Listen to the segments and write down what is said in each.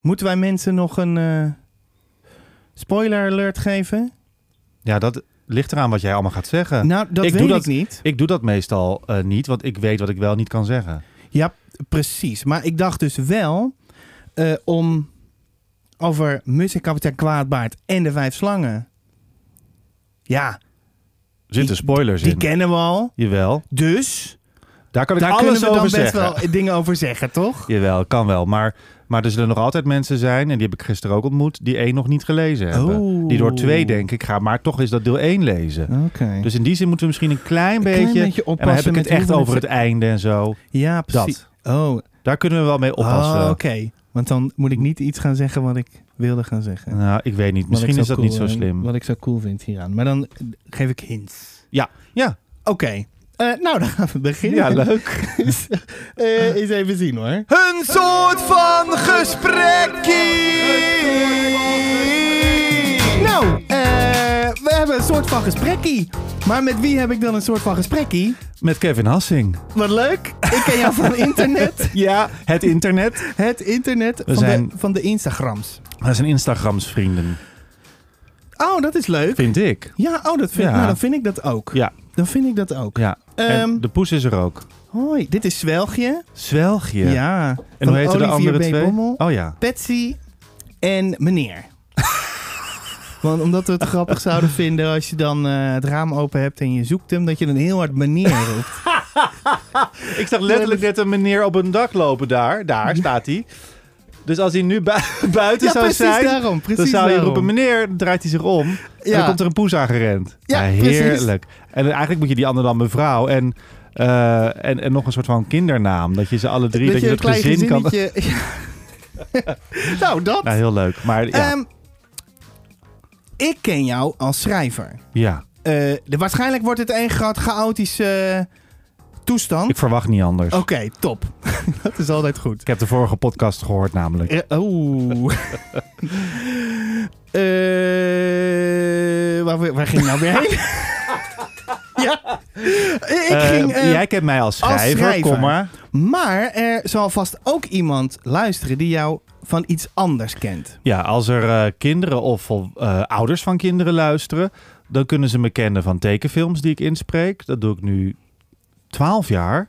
Moeten wij mensen nog een eh, spoiler alert geven? Ja, dat ligt eraan wat jij allemaal gaat zeggen. Nou, dat Ik weet doe ik dat- niet. Ik doe dat meestal eh, niet, want ik weet wat ik wel niet kan zeggen. Ja, precies. Maar ik dacht dus wel eh, om over Mus en kapitein Kwaadbaard en de vijf slangen. Ja, zitten spoilers die in. kennen we al. Jawel. Dus Daar kan ik daar kunnen alles we dan over best zeggen. wel dingen over zeggen, toch? Jawel, kan wel. Maar, maar er zullen nog altijd mensen zijn, en die heb ik gisteren ook ontmoet, die één nog niet gelezen hebben. Oh. Die door twee denken, ik ga maar toch eens dat deel 1 lezen. Dus in die zin moeten we misschien een klein Een beetje... klein beetje en dan heb oppassen ik het echt over het einde en zo. Ja, precies. Dat. Oh, Daar kunnen we wel mee oppassen. Oh, oké. Want dan moet ik niet iets gaan zeggen wat ik wilde gaan zeggen. Nou, ik weet niet. Misschien is dat niet zo slim. Wat ik zo cool vind hieraan. Maar dan geef ik hints. Ja. Ja. Oké. Eh, nou, dan gaan we beginnen. Ja, leuk. Eh, eens even zien hoor. Een soort van gesprekkie. Nou, eh, we hebben een soort van gesprekkie. Maar met wie heb ik dan een soort van gesprekkie? Met Kevin Hassing. Wat leuk. Ik ken jou van internet. Ja, het internet. Het internet van, zijn- de, van de Instagrams. Dat zijn Instagrams vrienden, Oh, dat is leuk. vind ik. Ja, oh, dat vind, Ja. nou, dan vind ik dat ook. Ja, Dan vind ik dat ook. ja. Ehm, de poes is er ook. Hoi, dit is Zwelgje. Zwelgje. Ja. En hoe heten de andere B. twee? Bommel, Oh ja. Patsy en meneer. Want omdat we het grappig zouden vinden als je dan eh, het raam open hebt en je zoekt hem, dat je dan heel hard meneer roept. Ik zag letterlijk net een meneer op een dak lopen daar. Daar staat hij. Dus als hij nu bui- buiten ja, zou precies zijn, daarom. Precies dan zou je daarom. roepen, meneer, dan draait hij zich om. En Ja. dan komt er een poes aangerend. Ja, Ja, precies. heerlijk. En eigenlijk moet je die ander dan mevrouw en, eh, en, en nog een soort van kindernaam. Dat je ze alle drie, dat, je dat gezin kan... gezinnetje- nou, dat. Nou, heel leuk. Maar ja, Ehm, ik ken jou als schrijver. ja, Eh, de, waarschijnlijk wordt het een groot chaotische toestand. ik verwacht niet anders. Oké, top. dat is altijd goed. Ik heb de vorige podcast gehoord namelijk. Eh, Oeh. Eh, waar, waar ging nou weer heen? ja. Ik Eh, ging... eh, jij kent mij als schrijver, schrijver. kom maar. Maar er zal vast ook iemand luisteren die jou van iets anders kent. Ja, als er kinderen of ouders van kinderen luisteren, dan kunnen ze me kennen van tekenfilms die ik inspreek. Dat doe ik nu 12 jaar.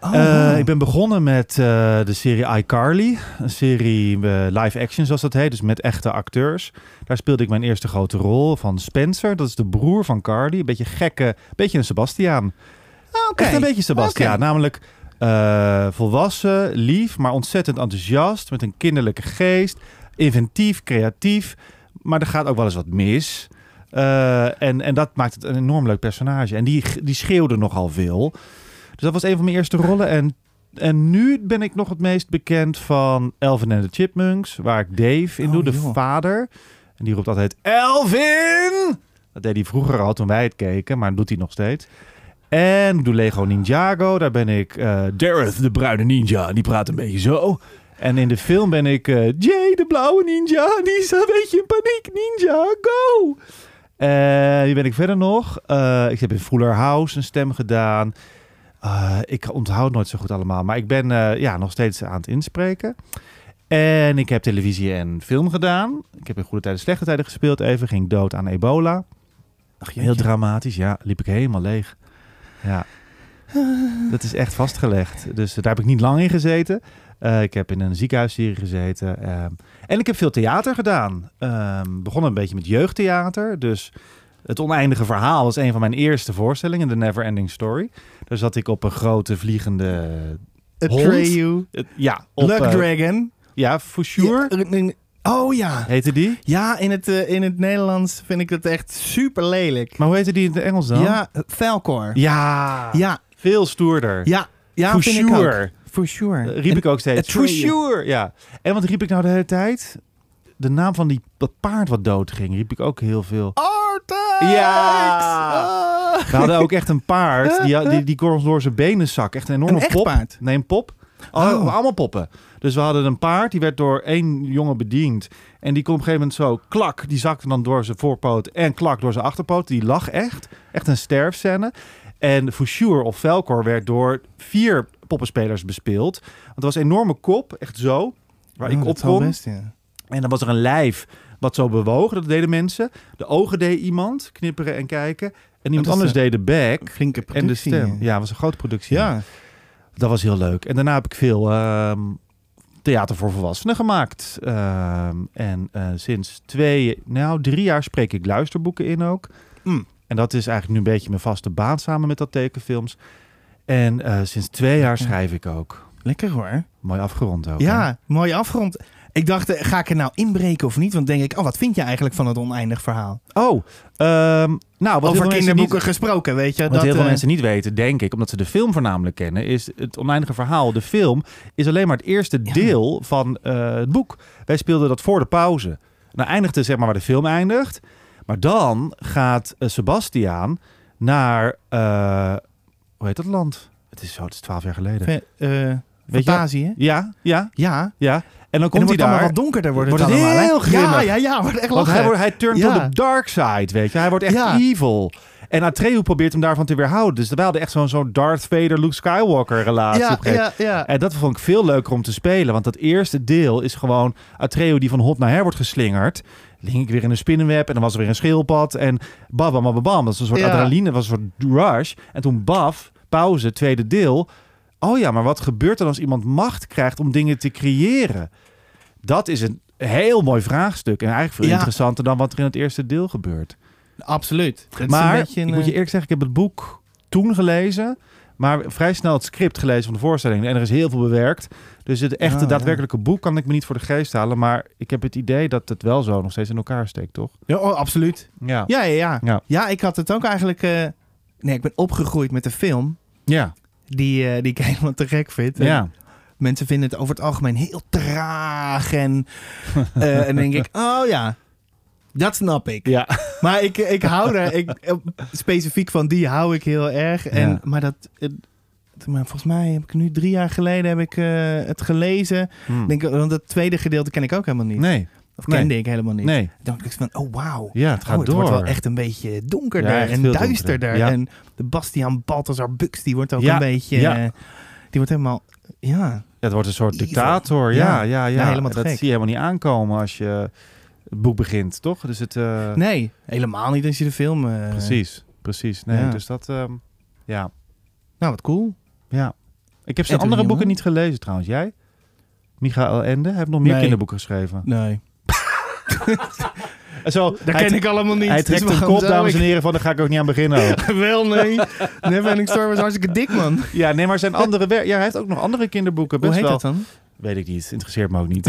Oh, Eh, ik ben begonnen met eh, de serie iCarly. Een serie eh, live action zoals dat heet, dus met echte acteurs. Daar speelde ik mijn eerste grote rol van Spencer. Dat is de broer van Carly. Een beetje gekke, beetje een Sebastiaan. Oké. Echt een beetje Sebastiaan. Oké. Namelijk volwassen, lief, maar ontzettend enthousiast. Met een kinderlijke geest. Inventief, creatief. Maar er gaat ook wel eens wat mis. Eh, en, en dat maakt het een enorm leuk personage. En die, die schreeuwde nogal veel. Dus dat was een van mijn eerste rollen. En, en nu ben ik nog het meest bekend van Elvin en de Chipmunks. Waar ik Dave in Oh, doe, de joh. vader. En die roept altijd Elvin! Dat deed hij vroeger al toen wij het keken. Maar dat doet hij nog steeds. En ik doe Lego Ninjago. Daar ben ik eh Dareth, de bruine ninja. Die praat een beetje zo. En in de film ben ik eh, Jay, de blauwe ninja. Die is een beetje in paniek. Ninja, go! Eh wie ben ik verder nog? Eh, ik heb in Fuller House een stem gedaan. Eh, ik onthoud nooit zo goed allemaal. Maar ik ben ja, nog steeds aan het inspreken. En ik heb televisie en film gedaan. Ik heb in goede tijden, slechte tijden gespeeld even. Ging dood aan ebola. Ach, Heel dramatisch, ja. Liep ik helemaal leeg. Ja. Dat is echt vastgelegd. Dus daar heb ik niet lang in gezeten. Eh, ik heb in een ziekenhuisserie gezeten. ehm, en ik heb veel theater gedaan. Ehm begonnen een beetje met jeugdtheater. Dus het oneindige verhaal was een van mijn eerste voorstellingen. The Never Ending Story. Daar zat ik op een grote vliegende... Atreyu. ja, op... Luck eh, Dragon. ja, for sure. Ja, oh ja. Heette die? Ja, in het, eh, in het Nederlands vind ik het echt super lelijk. Maar hoe heette die in het Engels dan? Ja, Falcor. Ja, Ja, veel stoerder. ja. Ja, for vind ik ook. Sure. For sure. Eh, riep ik ook steeds. For sure, ja. En wat riep ik nou de hele tijd? De naam van die, dat paard wat doodging, riep ik ook heel veel. Artex! Ja! Ah. We hadden ook echt een paard, die, die, die kon ons door zijn benen zak. Echt een enorme Een echt pop. paard? Nee, een pop. Oh, Oh. Allemaal poppen. Dus we hadden een paard, die werd door één jongen bediend. En die kon op een gegeven moment zo, klak, die zakte dan door zijn voorpoot en klak door zijn achterpoot. Die lag echt. Echt een sterfscène. En Foussure of Velcor werd door vier poppenspelers bespeeld. Want het was een enorme kop, echt zo. waar Oh, ik dat op kon. best, ja. En dan was er een lijf wat zo bewoog. Dat deden mensen. De ogen deed iemand, knipperen en kijken. En iemand anders een deed de back Flinke en de productie. stem. Ja, was een grote productie. Ja. Dat was heel leuk. En daarna heb ik veel ehm, theater voor volwassenen gemaakt. Ehm, en eh, sinds twee, nou drie jaar spreek ik luisterboeken in ook. Mm. En dat is eigenlijk nu een beetje mijn vaste baan samen met dat tekenfilms. En eh, sinds twee jaar schrijf ik ook. Lekker hoor. Mooi afgerond ook. hè? Ja, mooi afgerond. Ik dacht, eh, ga ik er nou inbreken of niet? Want denk ik, oh, wat vind je eigenlijk van het oneindig verhaal? Oh, ehm, nou, wat Over kinderboeken niet- gesproken, weet je. Wat dat, heel veel eh, mensen niet weten, denk ik, omdat ze de film voornamelijk kennen, is het oneindige verhaal. De film is alleen maar het eerste Ja. deel van het boek. Wij speelden dat voor de pauze. Nou eindigde zeg maar waar de film eindigt. Maar dan gaat eh, Sebastiaan naar, hoe heet dat land? Het is zo, het is twaalf jaar geleden. Ve- eh, Weet fantasie, hè? Ja, ja, Ja. ja. En dan En dan komt wordt hij het allemaal daar. wat donkerder wordt het, Wordt het allemaal, hè? heel grimmig. Ja, ja, ja. Wordt echt Want hij, wordt, hij turnt Ja. to the dark side, weet je. Hij wordt echt Ja. evil. En Atreu probeert hem daarvan te weerhouden. Dus wij hadden echt zo'n zo'n Darth Vader, Luke Skywalker relatie. ja, op een gegeven ja, ja. En dat vond ik veel leuker om te spelen. Want dat eerste deel is gewoon Atreo die van hot naar her wordt geslingerd. Hing ik weer in een spinnenweb en dan was er weer een schildpad. En bam, bam, bam, bam. Dat was een soort Ja. adrenaline, dat was een soort rush. En toen baf, pauze, tweede deel. Oh ja, maar wat gebeurt er als iemand macht krijgt om dingen te creëren? Dat is een heel mooi vraagstuk. En eigenlijk veel Ja. interessanter dan wat er in het eerste deel gebeurt. Absoluut. Het is een Maar een, ik moet je eh, eerlijk zeggen, ik heb het boek toen gelezen, maar vrij snel het script gelezen van de voorstelling. En er is heel veel bewerkt. Dus het echte Ah, ja. daadwerkelijke boek kan ik me niet voor de geest halen. Maar ik heb het idee dat het wel zo nog steeds in elkaar steekt, toch? Ja, oh, absoluut. Ja. Ja, ja, ja. Ja. Ja, ik had het ook eigenlijk... eh, nee, ik ben opgegroeid met een film Ja. die, eh, die ik helemaal te gek vind. En Ja. Mensen vinden het over het algemeen heel traag. En, en dan denk ik, oh ja, dat snap ik. Ja. Maar ik, ik hou daar, ik, specifiek van die hou ik heel erg. En, Ja. Maar dat, eh, maar volgens mij heb ik nu drie jaar geleden heb ik, eh, het gelezen. Hm. Denk, want het tweede gedeelte ken ik ook helemaal niet. Nee. Of nee. kende ik helemaal niet. Nee. Dan dacht ik van, oh wauw. Ja, het gaat Oh, het door. wordt wel echt een beetje donkerder Ja, en duisterder. Ja. En de Bastiaan Balthazar Bux, die wordt ook Ja, een beetje... die wordt helemaal... Ja, Ja, het wordt een soort Evil. dictator. Ja, Ja. ja, helemaal dat zie je helemaal niet aankomen als je het boek begint, toch? Dus het... eh, nee, helemaal niet als je de film... eh, Precies, precies. Nee, Ja. dus dat... ehm, ja, Nou, wat cool. ja. Ik heb zijn andere boeken jongen? niet gelezen trouwens. Jij? Michael Ende? Hij heeft nog meer Nee. kinderboeken geschreven. Nee, Zo, dat ken ik allemaal niet. hij Dus trekt een waarom kop, dames en heren, van daar ga ik ook niet aan beginnen. Wel, nee. Neverending Story was hartstikke dik, man. ja, nee, maar zijn andere werk... Ja, hij heeft ook nog andere kinderboeken. Hoe Best heet wel. dat dan? Weet ik niet. Interesseert me ook niet.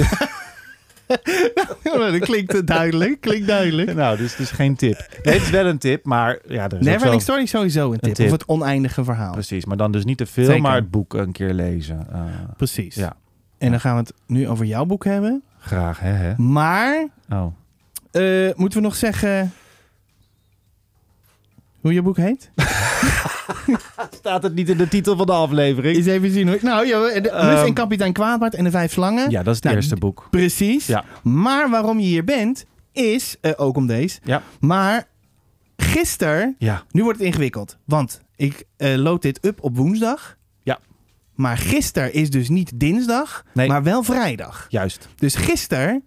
Ja, dat klinkt duidelijk. Klinkt duidelijk. nou, dus, dus geen tip. Nee, het is wel een tip, maar ja, er is Neverending. Story is sowieso een tip. tip. Of het oneindige verhaal. Precies, maar dan dus niet film, Zeker. maar het boek een keer lezen. Eh, Precies. ja, En dan gaan we het nu over jouw boek hebben. graag, hè? hè? Maar, Oh. eh, moeten we nog zeggen... Hoe je boek heet? Staat het niet in de titel van de aflevering? Eens even zien hoor. Nou, ja, de Ehm, Mus en kapitein Kwaadbaard en de vijf slangen. Ja, dat is het Nou, eerste boek. Precies. Ja. Maar waarom je hier bent, is, eh, ook om deze, Ja. maar gisteren, Ja. nu wordt het ingewikkeld. Want ik eh load dit up op woensdag. Ja. Maar gisteren is dus niet dinsdag, Nee. maar wel vrijdag. Juist, Dus gisteren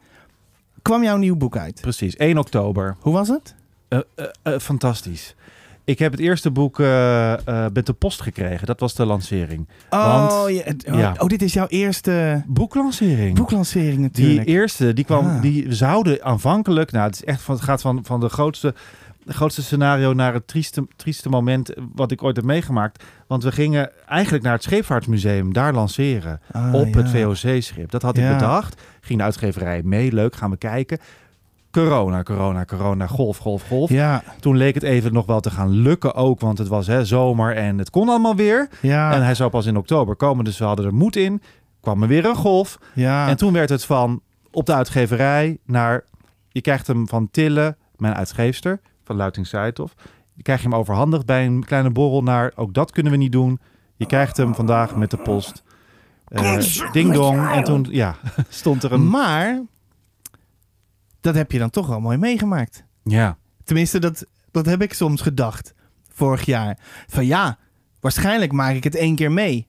kwam jouw nieuw boek uit. precies. 1 oktober. Hoe was het? Eh, fantastisch. Ik heb het eerste boek eh, eh, met de post gekregen. Dat was de lancering. Oh, Want- ja, oh, ja. oh, dit is jouw eerste Boeklancering. boeklancering Die natuurlijk. eerste, die kwam, Ah. die zouden aanvankelijk, nou, het is echt van, het gaat van, van de grootste, de grootste scenario naar het trieste, trieste moment wat ik ooit heb meegemaakt. Want we gingen eigenlijk naar het Scheepvaartsmuseum daar lanceren Ah, op ja. het VOC-schip. Dat had ik bedacht. Ging de uitgeverij mee, leuk, gaan we kijken. Corona, corona, corona, golf, golf, golf. Ja, Toen leek het even nog wel te gaan lukken ook, want het was hè, zomer en het kon allemaal weer. ja, En hij zou pas in oktober komen, dus we hadden er moed in. Kwam er weer een golf. ja. En toen werd het van op de uitgeverij naar... Je krijgt hem van Tille, mijn uitgeefster, van Luiting Seithof. Je krijgt hem overhandigd bij een kleine borrel naar... Ook dat kunnen we niet doen. Je krijgt hem vandaag met de post. Eh, ding dong. En toen ja, stond er een... Maar dat heb je dan toch wel mooi meegemaakt. Ja, Tenminste, dat, dat heb ik soms gedacht vorig jaar. Van ja, waarschijnlijk maak ik het één keer mee.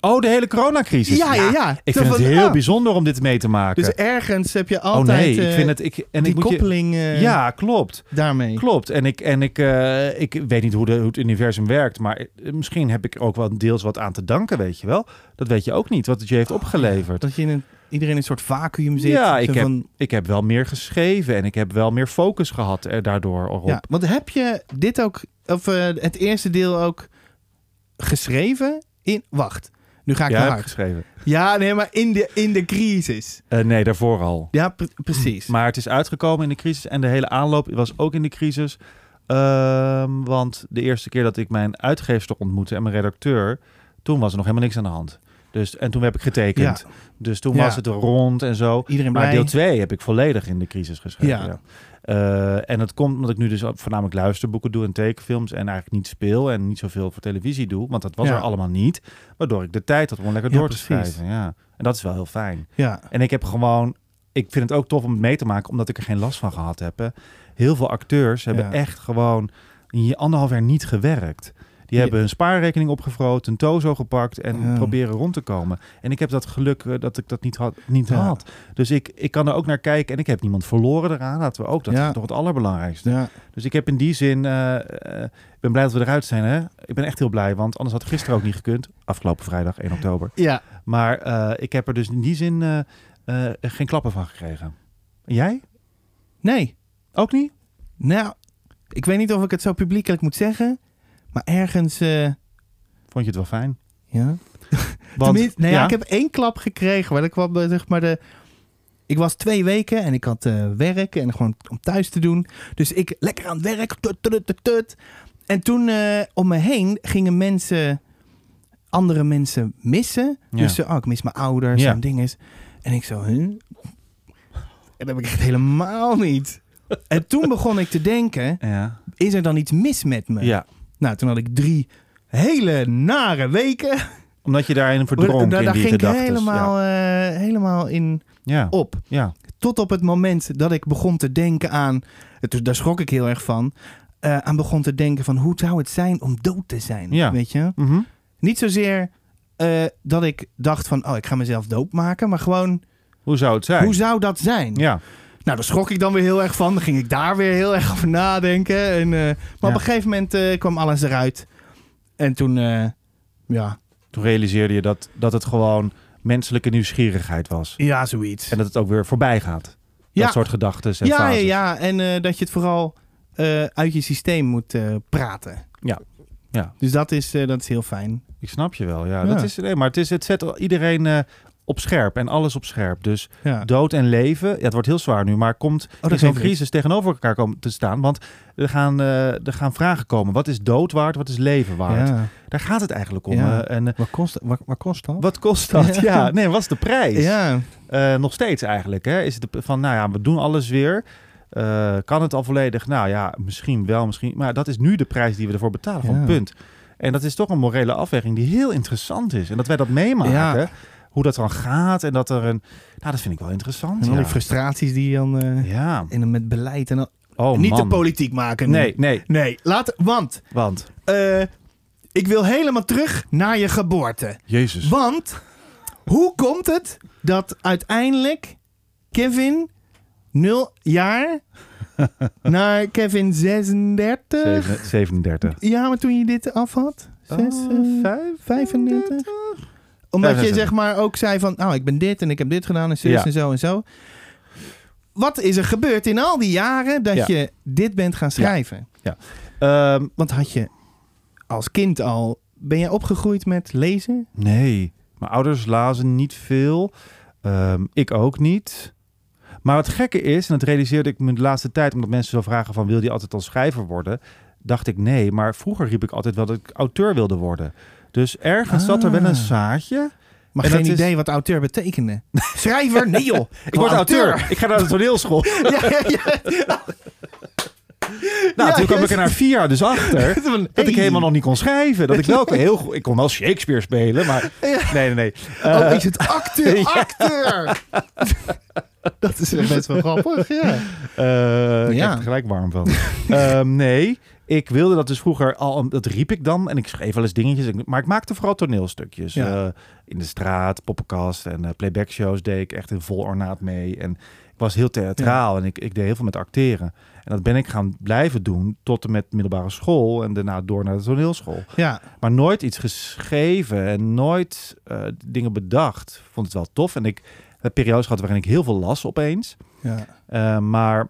Oh, de hele coronacrisis. Ja, ja, ja. Ik vind het heel ah. bijzonder om dit mee te maken. Dus ergens heb je oh altijd nee, ik eh, vind het... Ik, en die ik moet je, koppeling eh, ja, klopt. daarmee. Klopt. En ik, en ik, eh, ik weet niet hoe, de, hoe het universum werkt, maar misschien heb ik er ook wel deels wat aan te danken, weet je wel. Dat weet je ook niet, wat het je heeft opgeleverd. Dat je in een, iedereen in een soort vacuüm zit. Ja, ik heb- van, Ik heb wel meer geschreven en ik heb wel meer focus gehad er daardoor op. ja, want heb je dit ook, of eh, het eerste deel ook geschreven in... Wacht, nu ga ik Ja, hard. geschreven. Ja, nee, maar in de, in de crisis. Eh, nee, daarvoor al. Ja, pre- precies. Maar het is uitgekomen in de crisis en de hele aanloop was ook in de crisis. Ehm, want de eerste keer dat ik mijn uitgeefster ontmoette en mijn redacteur, toen was er nog helemaal niks aan de hand. Dus, en toen heb ik getekend. Ja. Dus toen Ja. was het rond en zo. Iedereen Maar blij. deel 2 heb ik volledig in de crisis geschreven. Ja. Eh, en dat komt omdat ik nu dus voornamelijk luisterboeken doe en tekenfilms en eigenlijk niet speel en niet zoveel voor televisie doe, want dat was er allemaal niet. Waardoor ik de tijd had om lekker door te schrijven. Ja. En dat is wel heel fijn. Ja, En ik heb gewoon, ik vind het ook tof om het mee te maken, omdat ik er geen last van gehad heb. hè. Heel veel acteurs hebben Ja. echt gewoon anderhalf jaar niet gewerkt. Die hebben hun spaarrekening opgevroten, een tozo gepakt en Ja. proberen rond te komen. En ik heb dat geluk eh, dat ik dat niet had. Niet Ja. had. Dus ik, ik kan er ook naar kijken en ik heb niemand verloren eraan. Laten we ook, dat Ja. is toch het allerbelangrijkste. Dus ik heb in die zin, eh, eh, ik ben blij dat we eruit zijn. Hè? Ik ben echt heel blij, want anders had het gisteren ook niet gekund. Afgelopen vrijdag, 1 oktober. ja. Maar ik heb er dus in die zin geen klappen van gekregen. En jij? Nee. Ook niet? Nou, ik weet niet of ik het zo publiekelijk moet zeggen. Maar ergens... eh, Vond je het wel fijn? ja. Want, nee, ja, ja, ik heb één klap gekregen. Maar dat kwam eh, zeg maar de. Ik was twee weken en ik had eh, werk en gewoon om thuis te doen. Dus ik lekker aan het werk. Tut, tut, tut. En toen om me heen gingen mensen, andere mensen missen. Ja. Dus oh, ik mis mijn ouders Ja. en dingen. En ik zo, huh? En dat heb ik echt helemaal niet. En toen begon ik te denken, ja. is er dan iets mis met me? ja, Nou, toen had ik drie hele nare weken. omdat je daarin verdronk daar in daar die ging ik helemaal, eh, helemaal in Ja. op. ja. Tot op het moment dat ik begon te denken aan... het- Daar schrok ik heel erg van. eh, aan begon te denken van hoe zou het zijn om dood te zijn? Ja. Weet je? Mhm. Niet zozeer eh, dat ik dacht van... oh, ik ga mezelf doodmaken. Maar gewoon, Hoe zou het zijn? hoe zou dat zijn? Ja. Nou, daar schrok ik dan weer heel erg van. Dan ging ik daar weer heel erg over nadenken. En, eh, maar Ja. op een gegeven moment eh, kwam alles eruit. En toen, eh, ja, Toen realiseerde je dat, dat het gewoon menselijke nieuwsgierigheid was. ja, zoiets. En dat het ook weer voorbij gaat. Ja. Dat soort gedachten en Ja, ja, fases. ja. En dat je het vooral uit je systeem moet praten. Ja. Ja. Dus dat is, dat is heel fijn. Ik snap je wel. Ja, Ja. Dat is, nee, maar het, is, het zet iedereen op scherp en alles op scherp. Dus Ja. dood en leven, ja, het wordt heel zwaar nu, maar komt dat in zo'n crisis tegenover elkaar komen te staan. Want er gaan, eh, er gaan vragen komen. Wat is dood waard? Wat is leven waard? Ja. Daar gaat het eigenlijk om. Ja. eh, en eh, Wat, kost, wat, wat kost dat? wat kost dat? Ja. Nee, wat is de prijs? Ja. Nog steeds eigenlijk. Hè? Is het van, nou ja, we doen alles weer. Kan het al volledig? Nou ja, misschien wel, misschien. Maar dat is nu de prijs die we ervoor betalen. Van punt. En dat is toch een morele afweging die heel interessant is. En dat wij dat meemaken. Hoe dat dan gaat. En dat er een. Nou, dat vind ik wel interessant. En al ja. die frustraties die je dan eh, ja. in, met beleid en al- Oh, niet man. de politiek maken. Nee, nee. Nee, laat, want Want. eh, ik wil helemaal terug naar je geboorte. Jezus. Want hoe komt het dat uiteindelijk Kevin 0 jaar naar Kevin 36? Zeven- 37. Ja, maar toen je dit af had? Zes, Oh, eh, vijf? 35? Omdat je 65. zeg maar ook zei van, nou, ik ben dit en ik heb dit gedaan en zus Ja. en zo en zo. Wat is er gebeurd in al die jaren dat Ja. je dit bent gaan schrijven? Ehm, Want had je als kind al, ben je opgegroeid met lezen? Nee, mijn ouders lazen niet veel. Ehm, ik ook niet. Maar wat gekke is, en dat realiseerde ik me de laatste tijd, omdat mensen zo vragen van wil je altijd al schrijver worden, dacht ik nee. Maar vroeger riep ik altijd wel dat ik auteur wilde worden. Dus ergens zat er wel een Ah. zaadje. Maar En geen is- idee wat auteur betekende. Schrijver? Nee joh. Ik word auteur. Ik ga naar de toneelschool. ja, ja, ja. Nou, Ja, toen kwam ja. ik er na vier jaar dus achter dat ik hey. helemaal nog niet kon schrijven. Dat ik wel heel goed, ik kon wel Shakespeare spelen, maar nee, nee, nee. Oh, Eh, is het acteur? Acteur! dat is best wel grappig, ja. Eh, ik heb er gelijk warm van. Ehm, nee, ik wilde dat dus vroeger al, dat riep ik dan. En ik schreef wel eens dingetjes. Maar ik maakte vooral toneelstukjes. Ja. Eh, in de straat, poppenkast en eh, playback shows deed ik echt in vol ornaat mee. En ik was heel theatraal en ik, ik deed heel veel met acteren. En dat ben ik gaan blijven doen tot en met middelbare school. En daarna door naar de toneelschool. Ja, Maar nooit iets geschreven en nooit eh, dingen bedacht. Vond het wel tof. En ik heb periodes gehad waarin ik heel veel las opeens. ja. Maar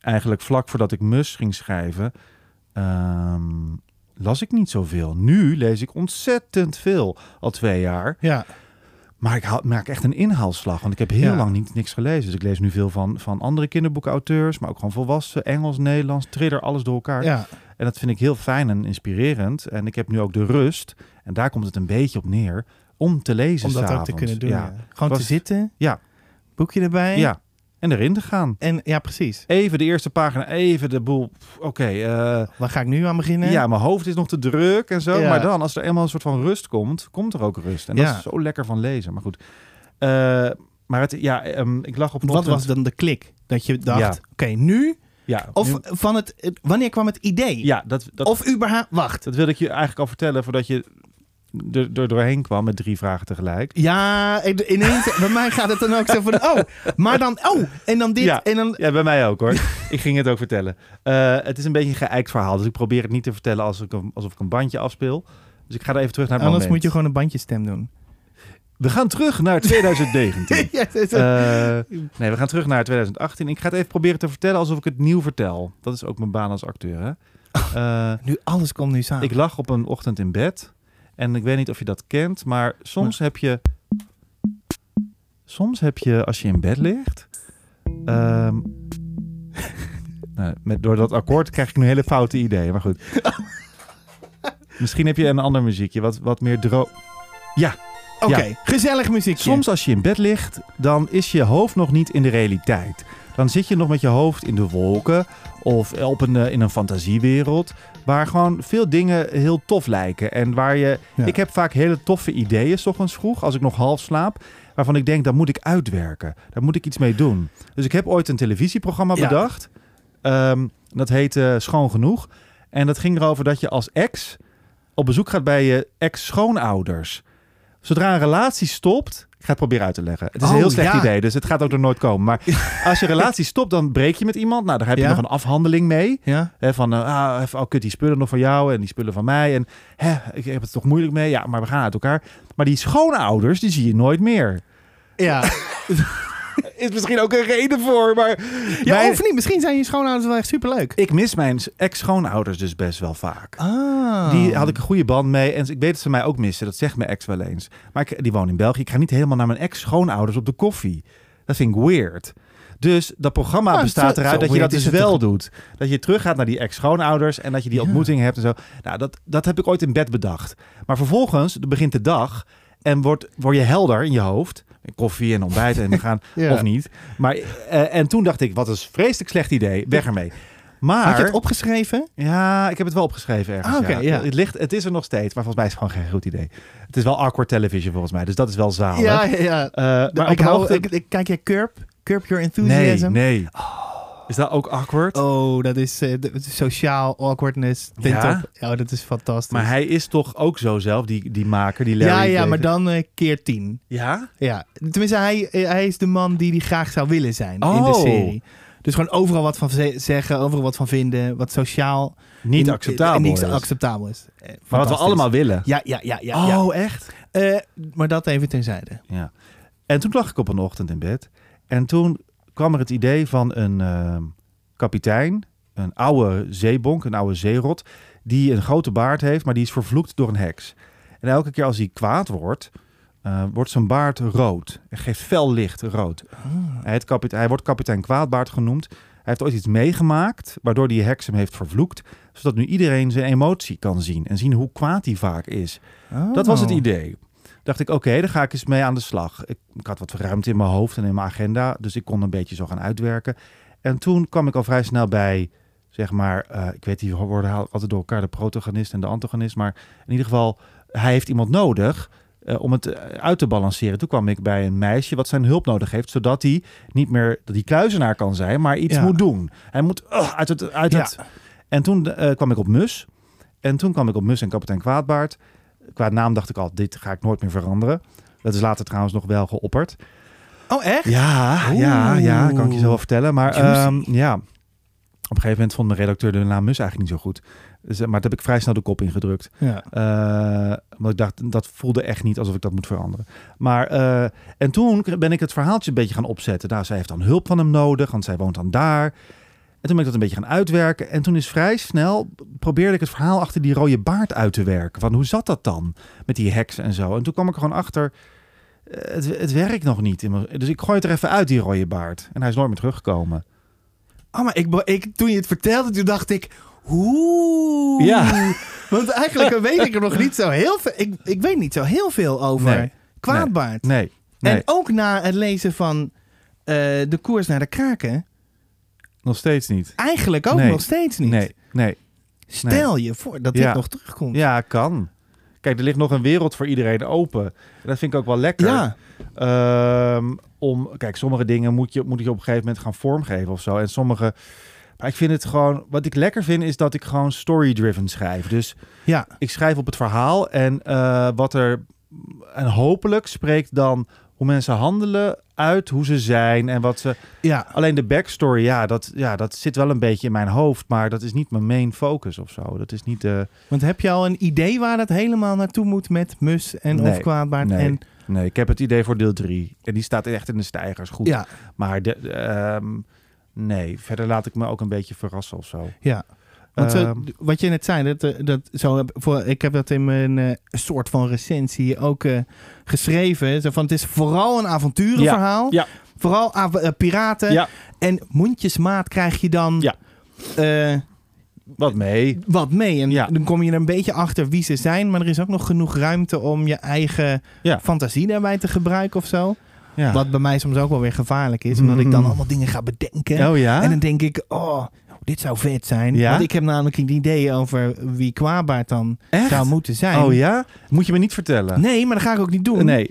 eigenlijk vlak voordat ik Mus ging schrijven, ehm, las ik niet zoveel. Nu lees ik ontzettend veel, al twee jaar. ja. Maar ik maak echt een inhaalslag, want ik heb heel Ja. lang niet, niks gelezen. Dus ik lees nu veel van, van andere kinderboekauteurs, maar ook gewoon volwassen, Engels, Nederlands, thriller, alles door elkaar. ja. En dat vind ik heel fijn en inspirerend. En ik heb nu ook de rust, en daar komt het een beetje op neer, om te lezen Om dat ook te kunnen doen. Ja. Ja. Gewoon Was- te zitten. Ja. Boekje erbij. ja, en erin te gaan. En ja, precies. Even de eerste pagina, even de boel. Oké, eh, Waar ga ik nu aan beginnen? ja, mijn hoofd is nog te druk en zo. Ja. Maar dan, als er eenmaal een soort van rust komt, komt er ook rust. En dat Ja. is zo lekker van lezen. Maar goed. Eh, maar het, ja, ehm, ik lag op Wat ochtend- was dan de klik? Dat je dacht, Ja. oké, nu? Ja, Of nu- van het, het- wanneer kwam het idee? ja dat, dat, Of überhaupt, wacht. dat wilde ik je eigenlijk al vertellen voordat je er, er doorheen kwam met drie vragen tegelijk. Ja, ineens, bij mij gaat het dan ook zo van, oh, maar dan, oh, en dan dit, Ja. en dan, Ja, bij mij ook hoor. ik ging het ook vertellen. Eh, het is een beetje een geëikt verhaal, dus ik probeer het niet te vertellen als ik een- alsof ik een bandje afspeel. Dus ik ga er even terug naar het anders moment. moet je gewoon een bandjestem doen. We gaan terug naar 2019. ja, het is- Eh, nee, we gaan terug naar 2018. Ik ga het even proberen te vertellen alsof ik het nieuw vertel. Dat is ook mijn baan als acteur. Hè? Eh, nu, alles komt nu samen. ik lag op een ochtend in bed. En ik weet niet of je dat kent, maar soms heb je... Soms heb je, als je in bed ligt... ehm, nou, met, door dat akkoord krijg ik nu hele foute ideeën, maar goed. Misschien heb je een ander muziekje, wat, wat meer droog... Ja, Oké, gezellig muziekje. Soms als je in bed ligt, dan is je hoofd nog niet in de realiteit. Dan zit je nog met je hoofd in de wolken of op een, eh, in een fantasiewereld. Waar gewoon veel dingen heel tof lijken. En waar je. Ja. Ik heb vaak hele toffe ideeën, 's ochtends vroeg, als ik nog half slaap. Waarvan ik denk, daar moet ik uitwerken. Daar moet ik iets mee doen. Dus ik heb ooit een televisieprogramma Ja. bedacht. Ehm, dat heette Schoon Genoeg. En dat ging erover dat je als ex op bezoek gaat bij je ex-schoonouders. Zodra een relatie stopt. Ik ga het proberen uit te leggen. Het is een Oh, heel slecht ja. idee, dus het gaat ook er nooit komen. Maar als je relatie stopt, dan breek je met iemand. Nou, daar heb je Ja. nog een afhandeling mee. Ja? Hè, van, eh, ah, even, oh kut, die spullen nog van jou en die spullen van mij. En hè, ik heb het toch moeilijk mee. Ja, maar we gaan uit elkaar. Maar die schoonouders, die zie je nooit meer. Ja. Is misschien ook een reden voor, maar... ja of niet? Misschien zijn je schoonouders wel echt superleuk. Ik mis mijn ex-schoonouders dus best wel vaak. Ah. Die had ik een goede band mee. En ik weet dat ze mij ook missen. Dat zegt mijn ex wel eens. Maar ik, die woont in België. Ik ga niet helemaal naar mijn ex-schoonouders op de koffie. Dat vind ik weird. Dus dat programma Ah, bestaat eruit dat je dat dus wel doet. Dat je teruggaat naar die ex-schoonouders en dat je die Ja. ontmoeting hebt en zo. Nou, dat, dat heb ik ooit in bed bedacht. Maar vervolgens begint de dag en wordt, word je helder in je hoofd. Koffie en ontbijt en we gaan, Ja. of niet. Maar, eh, en toen dacht ik, wat een vreselijk slecht idee. Weg ermee. Maar, Had je het opgeschreven? ja, ik heb het wel opgeschreven ergens. Ah, oké, ja. Het, ligt, het is er nog steeds, maar volgens mij is het gewoon geen goed idee. Het is wel awkward television volgens mij, dus dat is wel zalig. Ja, ja, ja. Eh, maar ik, hou, ochtend- ik, ik- kijk jij Curb? Curb Your Nee, Enthusiasm? nee. Is dat ook awkward? Oh, dat is eh, de- sociaal awkwardness. Ja? dat is fantastisch. Maar hij is toch ook zo zelf, die, die maker, die Larry ja, ja, maar dan eh, keer tien. Ja? Ja, tenminste, hij, eh, hij is de man die die graag zou willen zijn in de Oh. serie. Dus gewoon overal wat van ze- zeggen, overal wat van vinden, wat sociaal Niet in- acceptabel Niet is. acceptabel is. Maar wat we allemaal willen. Ja, ja, ja, ja. ja. oh, echt? Maar dat even terzijde. Ja. En toen lag ik op een ochtend in bed. En toen kwam er het idee van een eh, kapitein, een oude zeebonk, een oude zeerot, die een grote baard heeft, maar die is vervloekt door een heks. En elke keer als hij kwaad wordt, eh, wordt zijn baard rood. Hij geeft fel licht rood. Hij, kapite- hij wordt kapitein Kwaadbaard genoemd. Hij heeft ooit iets meegemaakt, waardoor die heks hem heeft vervloekt. Zodat nu iedereen zijn emotie kan zien en zien hoe kwaad hij vaak is. Dat was het Oh. idee. Dacht ik, oké, daar ga ik eens mee aan de slag. Ik, ik had wat ruimte in mijn hoofd en in mijn agenda, dus ik kon een beetje zo gaan uitwerken. En toen kwam ik al vrij snel bij, zeg maar, eh, ik weet die worden haal- altijd door elkaar, de protagonist en de antagonist, maar in ieder geval, hij heeft iemand nodig eh, om het eh, uit te balanceren. Toen kwam ik bij een meisje wat zijn hulp nodig heeft, zodat hij niet meer hij kluizenaar kan zijn, maar iets Ja. moet doen. Hij moet uit het, uit Ja. het En toen kwam ik op Mus. En toen kwam ik op Mus en kapitein Kwaadbaard. Qua naam dacht ik al, dit ga ik nooit meer veranderen. Dat is later trouwens nog wel geopperd. Oh, echt? Ja, Oeh. ja, ja, kan ik je zo wel vertellen. Maar ehm, ja, op een gegeven moment vond mijn redacteur de naam Mus eigenlijk niet zo goed. Dus, eh, maar dat heb ik vrij snel de kop ingedrukt. Ja. Eh, want ik dacht, dat voelde echt niet alsof ik dat moet veranderen. Maar, eh, en toen ben ik het verhaaltje een beetje gaan opzetten. Nou, zij heeft dan hulp van hem nodig, want zij woont dan daar. En toen ben ik dat een beetje gaan uitwerken. En toen is vrij snel, probeerde ik het verhaal achter die rode baard uit te werken. Van hoe zat dat dan? Met die heks en zo. En toen kwam ik er gewoon achter, eh, het, het werkt nog niet. Dus ik gooi het er even uit, die rode baard. En hij is nooit meer teruggekomen. Oh, maar ik, ik, toen je het vertelde, toen dacht ik... Oeh. Ja. Want eigenlijk weet ik er nog niet zo heel veel... Ik, ik weet niet zo heel veel over Nee. Kwaadbaard. Nee, nee, En ook na het lezen van eh, De Koers naar de Kraken... nog steeds niet. Eigenlijk ook Nee. nog steeds niet. Nee, nee. Stel je voor dat Ja. dit nog terugkomt. Ja, kan. Kijk, er ligt nog een wereld voor iedereen open. En dat vind ik ook wel lekker. Ja. Ehm, om, kijk, sommige dingen moet je, moet je op een gegeven moment gaan vormgeven of zo. En sommige. Maar ik vind het gewoon. Wat ik lekker vind, is dat ik gewoon story-driven schrijf. Dus Ja. ik schrijf op het verhaal. En eh, wat er. En hopelijk spreekt dan hoe mensen handelen uit hoe ze zijn en wat ze. Ja. Alleen de backstory, ja, dat, ja, dat zit wel een beetje in mijn hoofd. Maar dat is niet mijn main focus of zo. Dat is niet de. Want heb je al een idee waar dat helemaal naartoe moet met Mus en Nee. of Kwaadbaard? Nee. En, Nee, ik heb het idee voor deel 3. En die staat echt in de stijgers goed. ja, Maar de, de, ehm, nee, verder laat ik me ook een beetje verrassen of zo. ja. Want zo, Ehm. wat je net zei, dat, eh, dat zo voor, ik heb dat in mijn eh, soort van recensie ook eh, geschreven. Zo van, het is vooral een avonturenverhaal. Ja, Vooral av- eh, piraten. Ja. En mondjesmaat krijg je dan Wat mee. wat mee. En dan kom je er een beetje achter wie ze zijn. Maar er is ook nog genoeg ruimte om je eigen fantasie daarbij te gebruiken of zo. Wat bij mij soms ook wel weer gevaarlijk is. Omdat ik dan Mhm. allemaal dingen ga bedenken. Oh? En dan denk ik, oh, dit zou vet zijn. Ja? Want ik heb namelijk een idee over wie Kwaadbaard dan Echt? zou moeten zijn. Oh ja? Moet je me niet vertellen. Nee, maar dat ga ik ook niet doen. Nee,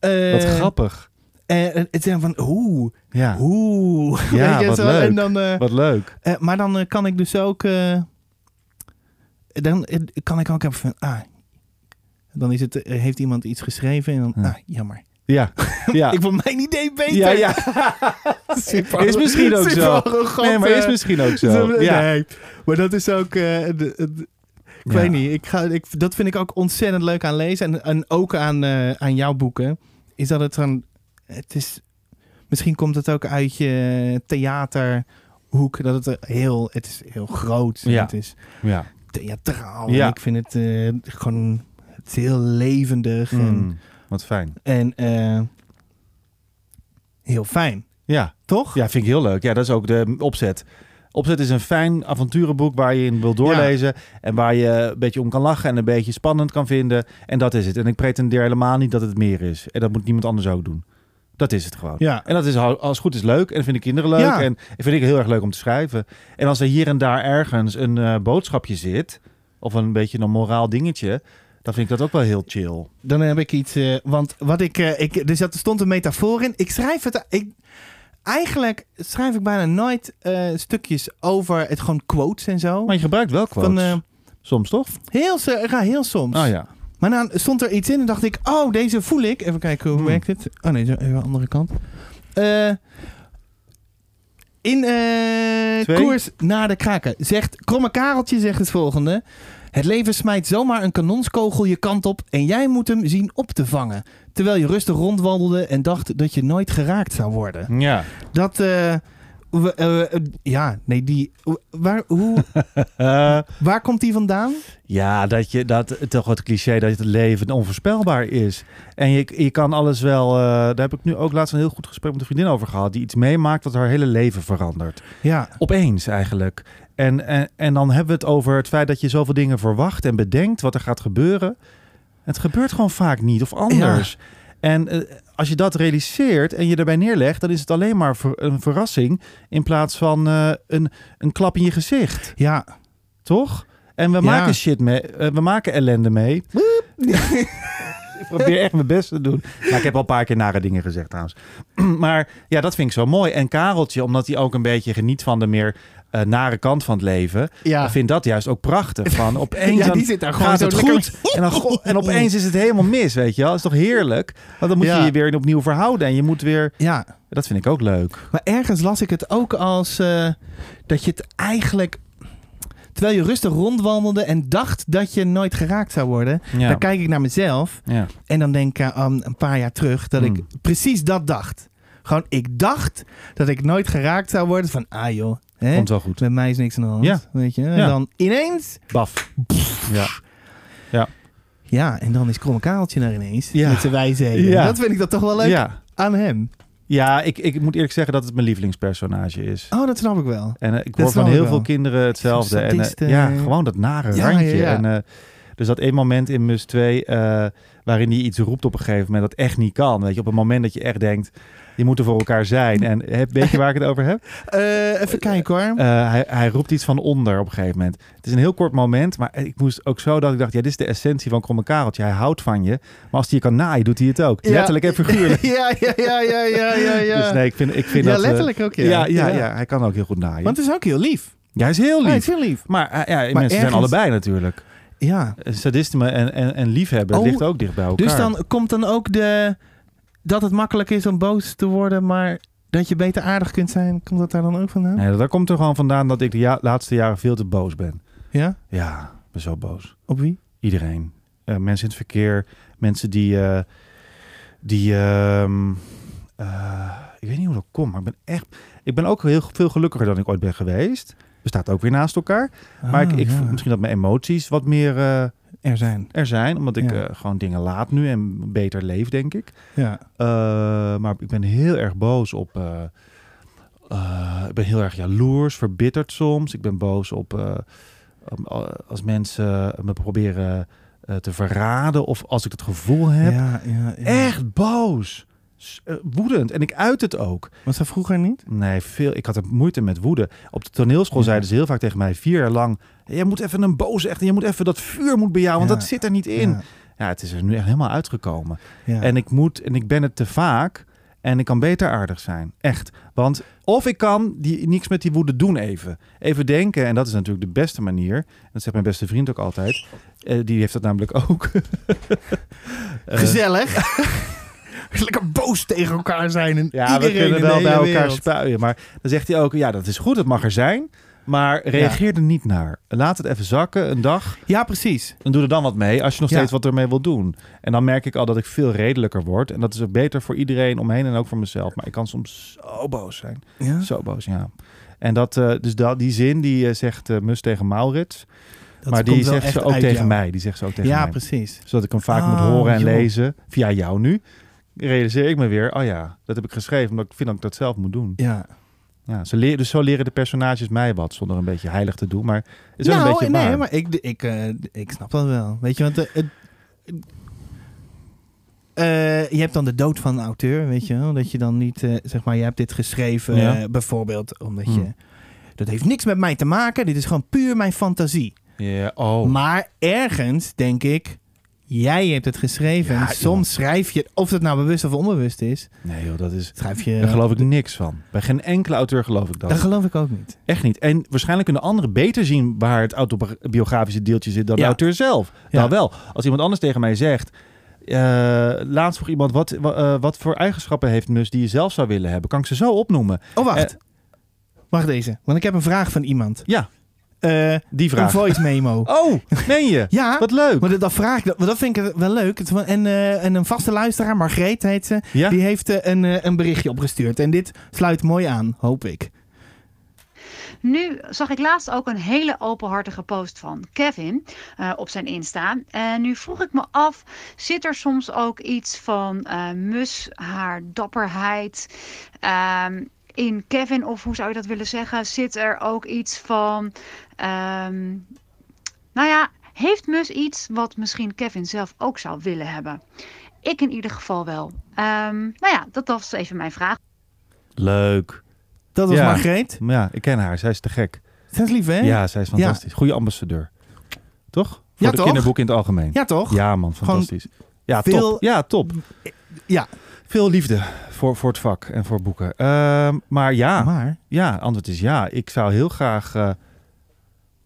Eh, wat grappig. eh, het zijn van, oeh, Ja, je, wat leuk. En dan, wat leuk. maar dan kan ik dus ook... dan kan ik ook even van, ah... Dan is het, heeft iemand iets geschreven en dan, Ja. ah, jammer. Ja, ja. Ik vond mijn idee beter. ja, ja. Super- Is misschien ook zo. Nee, maar is misschien ook zo. Ja. Nee, maar dat is ook... eh, de- de- ik weet niet, ik ga, ik, dat vind ik ook ontzettend leuk aan lezen. En, en ook aan, eh, aan jouw boeken. Is dat het van... Het is, misschien komt het ook uit je theaterhoek. Dat het heel... Het is heel groot. Ja. Het is Ja. theatraal. Ik vind het eh, gewoon... Het is heel levendig. En, Mm, wat fijn. en eh, heel fijn. Ja. Toch? ja, vind ik heel leuk. Ja, dat is ook de opzet. Opzet is een fijn avonturenboek waar je in wil doorlezen. En waar je een beetje om kan lachen en een beetje spannend kan vinden. En dat is het. En ik pretendeer helemaal niet dat het meer is. En dat moet niemand anders ook doen. Dat is het gewoon. Ja. En dat is al- als het goed is leuk. En dat vinden kinderen leuk. Ja. En dat vind ik heel erg leuk om te schrijven. En als er hier en daar ergens een eh, boodschapje zit. Of een beetje een moraal dingetje. Dan vind ik dat ook wel heel chill. Dan heb ik iets. eh, want wat ik, eh, ik. Er zat- er stond een metafoor in. Ik schrijf het. Ik, eigenlijk schrijf ik bijna nooit eh, stukjes over het gewoon quotes en zo. Maar je gebruikt wel quotes. Van, Soms toch? heel, ja, heel soms. Oh ja. Maar dan stond er iets in en dacht ik, oh, deze voel ik. Even kijken, hoe Hmm. werkt het? Oh nee, zo even andere kant. Eh, in koers naar de kraken zegt Kromme Kareltje zegt het volgende. Het leven smijt zomaar een kanonskogel je kant op en jij moet hem zien op te vangen. Terwijl je rustig rondwandelde en dacht dat je nooit geraakt zou worden. Ja. Dat, eh, ja, nee, die, waar, hoe, Eh, waar komt die vandaan? Ja, dat je dat toch het cliché dat het leven onvoorspelbaar is. En je, je kan alles wel. eh, daar heb ik nu ook laatst een heel goed gesprek met een vriendin over gehad. Die iets meemaakt wat haar hele leven verandert. Ja, Opeens eigenlijk. En, en, en dan hebben we het over het feit dat je zoveel dingen verwacht en bedenkt wat er gaat gebeuren. Het gebeurt gewoon vaak niet of anders. En eh, als je dat realiseert en je erbij neerlegt, dan is het alleen maar ver- een verrassing in plaats van eh, een, een klap in je gezicht. ja. Toch? En we Ja. maken shit mee. eh, we maken ellende mee. ik probeer echt mijn best te doen. Maar ik heb al een paar keer nare dingen gezegd trouwens. maar ja, dat vind ik zo mooi. En Kareltje, omdat hij ook een beetje geniet van de meer eh, nare kant van het leven. Ja. Ik vind dat juist ook prachtig. Van opeens Ja, die zit daar gewoon gaat het lekker- goed. En, dan, en opeens is het helemaal mis, weet je wel. Dat is toch heerlijk? Want dan moet Ja. je je weer opnieuw verhouden. En je moet weer... Ja, Dat vind ik ook leuk. maar ergens las ik het ook als eh, dat je het eigenlijk... Terwijl je rustig rondwandelde en dacht dat je nooit geraakt zou worden. Ja. Dan kijk ik naar mezelf ja. en dan denk ik aan een paar jaar terug dat ik Hmm. precies dat dacht. Gewoon, ik dacht dat ik nooit geraakt zou worden. Van, ah joh, hè? Komt wel goed. met mij is niks aan de hand. Ja. Weet je? En Ja. dan ineens, Baf. Ja. ja, en dan is Kromme Kaaltje er ineens. Ja. Met zijn wijsheden. Ja. Dat vind ik dat toch wel leuk Ja. aan hem. Ja, ik, ik moet eerlijk zeggen dat het mijn lievelingspersonage is. Oh, dat snap ik wel. En eh, ik hoor van heel wel. veel kinderen hetzelfde. En, eh, eh. ja, gewoon dat nare Ja, randje. ja, ja. En, eh, dus dat één moment in Mus 2 eh, waarin hij iets roept op een gegeven moment dat echt niet kan. Weet je, op een moment dat je echt denkt, die moeten voor elkaar zijn. En heb, weet je waar ik het over heb? Eh, even kijken hoor. Eh, hij, hij roept iets van onder op een gegeven moment. Het is een heel kort moment, maar ik moest ook zo dat ik dacht, ja, dit is de essentie van Kromme Kareltje. Hij houdt van je, maar als hij je kan naaien, doet hij het ook. Ja. Letterlijk en figuurlijk. ja, ja, ja, ja, ja, ja, ja. Dus nee, ik vind, ik vind ja, dat... eh, letterlijk ook, ja. ja, ja, ja, hij kan ook heel goed naaien. Want het is ook heel lief. Ja, hij is heel Hij lief. is heel lief. Maar eh, ja, mensen zijn allebei natuurlijk. Ja. Sadisme en, en, en liefhebben Oh, ligt ook dicht bij elkaar. Dus dan komt dan ook de... Dat het makkelijk is om boos te worden, maar dat je beter aardig kunt zijn. Komt dat daar dan ook vandaan? Nee, daar komt er gewoon vandaan dat ik de ja- laatste jaren veel te boos ben. Ja? Ja, ik ben zo boos. Op wie? Iedereen. Eh, mensen in het verkeer. Mensen die... eh, die ehm, eh, ik weet niet hoe dat komt, maar ik ben echt... Ik ben ook heel veel gelukkiger dan ik ooit ben geweest. We staan ook weer naast elkaar. maar ik, Ah, ik, ja. misschien dat mijn emoties wat meer Er zijn. er zijn. Omdat ik Ja. eh, gewoon dingen laat nu en beter leef, denk ik. Ja. Uh, maar ik ben heel erg boos op. uh, uh, ik ben heel erg jaloers, verbitterd soms. Ik ben boos op als mensen me proberen te verraden of als ik het gevoel heb. Ja, ja, ja. Echt boos. Uh, woedend. En ik uit het ook. Was dat vroeger niet? Nee, veel. Ik had er moeite met woede. Op de toneelschool ja. zeiden ze heel vaak tegen mij vier jaar lang: Je moet even een boze echt. Je moet even dat vuur moet bij jou, want ja. dat zit er niet in. Ja. ja. het is er nu echt helemaal uitgekomen. En ik moet, en ik ben het te vaak. En ik kan beter aardig zijn. Echt. Want of ik kan die, niks met die woede doen even. Even denken. En dat is natuurlijk de beste manier. Dat zegt mijn beste vriend ook altijd. Uh, die heeft dat namelijk ook. uh, Gezellig. Lekker boos tegen elkaar zijn. En ja, we kunnen wel bij elkaar wereld. spuien. Maar dan zegt hij ook, ja, dat is goed, het mag er zijn. Maar reageer ja. er niet naar. Laat het even zakken, een dag. Ja, precies. En doe er dan wat mee, als je nog steeds ja. wat ermee wil doen. En dan merk ik al dat ik veel redelijker word. En dat is ook beter voor iedereen omheen en ook voor mezelf. Maar ik kan soms zo boos zijn. Ja? Zo boos, ja. En dat, uh, dus dat, die zin, die uh, zegt uh, Mus tegen Maurits. Dat maar die zegt ze ook tegen jou. mij. Die zegt ze ook tegen ja, mij. precies. Zodat ik hem vaak oh, moet horen en joh. lezen. Via jou nu. Realiseer ik me weer, oh ja, dat heb ik geschreven. Omdat ik vind dat ik dat zelf moet doen. Ja. Ja, ze leren, dus zo leren de personages mij wat, zonder een beetje heilig te doen. Maar het is wel nou, een beetje nee, waar. maar ik, ik, uh, ik snap dat wel. Weet je, want uh, uh, je hebt dan de dood van een auteur, weet je wel. Dat je dan niet, zeg maar, je hebt dit geschreven ja. bijvoorbeeld omdat Hm. je... Dat heeft niks met mij te maken. Dit is gewoon puur mijn fantasie. Ja, oh. Maar ergens denk ik... Jij hebt het geschreven. Ja, en soms schrijf je, of het nou bewust of onbewust is. Nee joh, dat is... Schrijf je... Daar geloof ik niks van. Bij geen enkele auteur geloof ik dat. Dat geloof ik ook niet. Echt niet. En waarschijnlijk kunnen anderen beter zien waar het autobiografische deeltje zit dan Ja. de auteur zelf. Ja. Nou wel. Als iemand anders tegen mij zegt... eh, laatst vroeg iemand, wat, wa- eh, wat voor eigenschappen heeft Mus die je zelf zou willen hebben? Kan ik ze zo opnoemen? Oh, wacht. Eh, wacht deze. Want ik heb een vraag van iemand. Ja, Eh, die een vraag. voice memo. Oh, meen je? Ja, Wat leuk. maar dat, dat vraag ik, dat, dat vind ik wel leuk. Het, en, eh, en een vaste luisteraar, Margreet heet ze, Ja? die heeft eh, een, eh, een berichtje opgestuurd. En dit sluit mooi aan, hoop ik. Nu zag ik laatst ook een hele openhartige post van Kevin eh, op zijn Insta. En nu vroeg ik me af, zit er soms ook iets van eh, mus, haar dapperheid ehm, in Kevin? Of hoe zou je dat willen zeggen? Zit er ook iets van, ehm, nou ja, heeft mus iets wat misschien Kevin zelf ook zou willen hebben? Ik in ieder geval wel. Ehm, nou ja, dat was even mijn vraag. Leuk. Dat was Ja. Margreet. Maar ja, ik ken haar. Zij is te gek. Dat is lief, hè? Ja, zij is fantastisch. Goede ambassadeur. Toch? Voor Ja, de toch? kinderboek in het algemeen. Ja, toch? Ja, man. Gewoon- Fantastisch. Ja, Veel- top. Ja, top. Ja, Veel liefde voor, voor het vak en voor boeken. Ehm, maar ja, maar... ja, antwoord is ja. Ik zou heel graag... eh,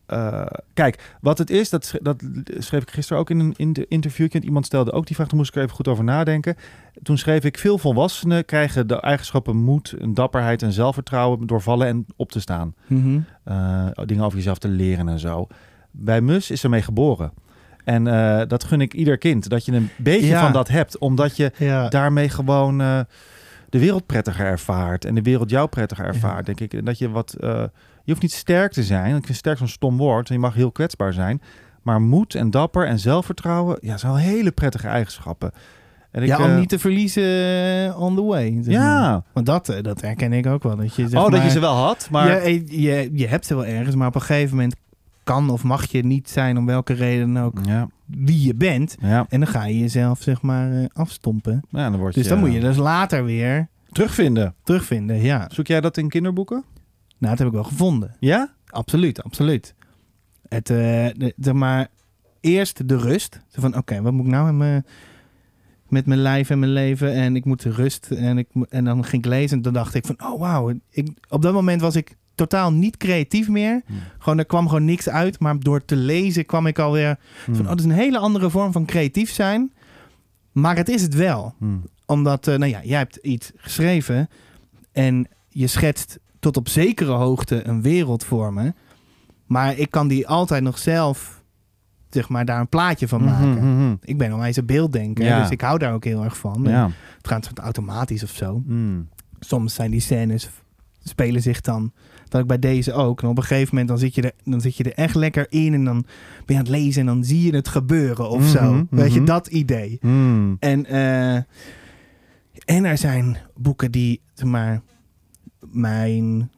eh, kijk, wat het is, dat, sch- dat schreef ik gisteren ook in een in. Iemand stelde ook die vraag, toen moest ik er even goed over nadenken. Toen schreef ik, veel volwassenen krijgen de eigenschappen moed, en dapperheid en zelfvertrouwen door vallen en op te staan. Mhm. Eh, dingen over jezelf te leren en zo. Bij Mus is ermee geboren. En eh, dat gun ik ieder kind, dat je een beetje Ja. van dat hebt. Omdat je Ja. daarmee gewoon eh, de wereld prettiger ervaart. En de wereld jou prettiger Ja. ervaart, denk ik. En dat je wat... eh, je hoeft niet sterk te zijn. Ik vind sterk zo'n stom woord. En je mag heel kwetsbaar zijn. Maar moed en dapper en zelfvertrouwen... Ja, zijn wel hele prettige eigenschappen. En ik, ja, om niet te verliezen on the way. zeg maar. Ja. Want dat, dat herken ik ook wel. Dat je, zeg oh, dat je ze wel had, maar... Ja, eh, je, je hebt ze wel ergens, maar op een gegeven moment kan of mag je niet zijn om welke reden ook Ja, wie je bent. ja. En dan ga je jezelf zeg maar eh, afstompen. ja dan word Dus dan moet je dus later weer terugvinden. terugvinden. Ja, Zoek jij dat in kinderboeken? nou dat heb ik wel gevonden. Ja? Absoluut, absoluut. Het, eh, de, zeg maar, eerst de rust. Zo van, oké, wat moet ik nou met mijn, met mijn lijf en mijn leven? En ik moet de rust. En, ik, en dan ging ik lezen en dan dacht ik van, oh wauw. Ik, op dat moment was ik totaal niet creatief meer. Hmm. Gewoon, er kwam gewoon niks uit. Maar door te lezen kwam ik alweer van, oh, dat is een hele andere vorm van creatief zijn. Maar het is het wel. Hmm. Omdat, eh, nou ja, jij hebt iets geschreven en je schetst tot op zekere hoogte een wereld voor me. Maar ik kan die altijd nog zelf, zeg maar, daar een plaatje van maken. Mhm, mhm. Ik ben onwijs een beelddenker, Ja. dus ik hou daar ook heel erg van. Ja. Het gaat automatisch of zo. Mm. Soms zijn die scènes, spelen zich dan, dat ik bij deze ook. En op een gegeven moment dan zit je er, dan zit je er echt lekker in en dan ben je aan het lezen en dan zie je het gebeuren of zo. Mhm, Weet je, mhm. dat idee. Mm. En, eh, en er zijn boeken die, maar, mijn...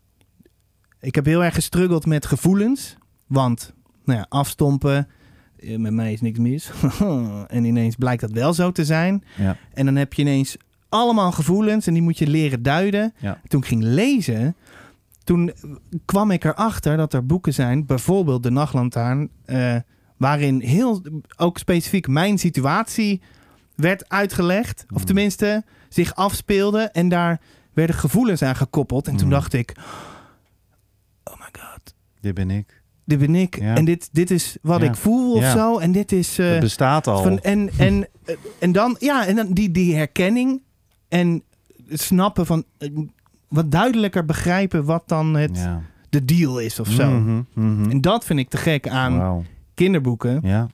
Ik heb heel erg gestruggeld met gevoelens. Want, nou ja, afstompen, eh, met mij is niks mis. en ineens blijkt dat wel zo te zijn. Ja. En dan heb je ineens allemaal gevoelens en die moet je leren duiden. Ja. Toen ik ging lezen, toen kwam ik erachter dat er boeken zijn, bijvoorbeeld De Nachtlantaarn, eh, waarin heel, ook specifiek mijn situatie werd uitgelegd. Of Mm. tenminste, zich afspeelde en daar werden gevoelens aan gekoppeld. En toen Mm. dacht ik, oh my god, Dit ben ik. dit ben ik. Ja. En dit, dit is wat Ja. ik voel of Ja. zo. En dit is... Het bestaat al. van, en, en, en dan, ja, en dan die, die herkenning en snappen van eh, wat duidelijker begrijpen wat dan het, ja. de deal is of zo. Mhm, mhm. En dat vind ik te gek aan kinderboeken. Ja.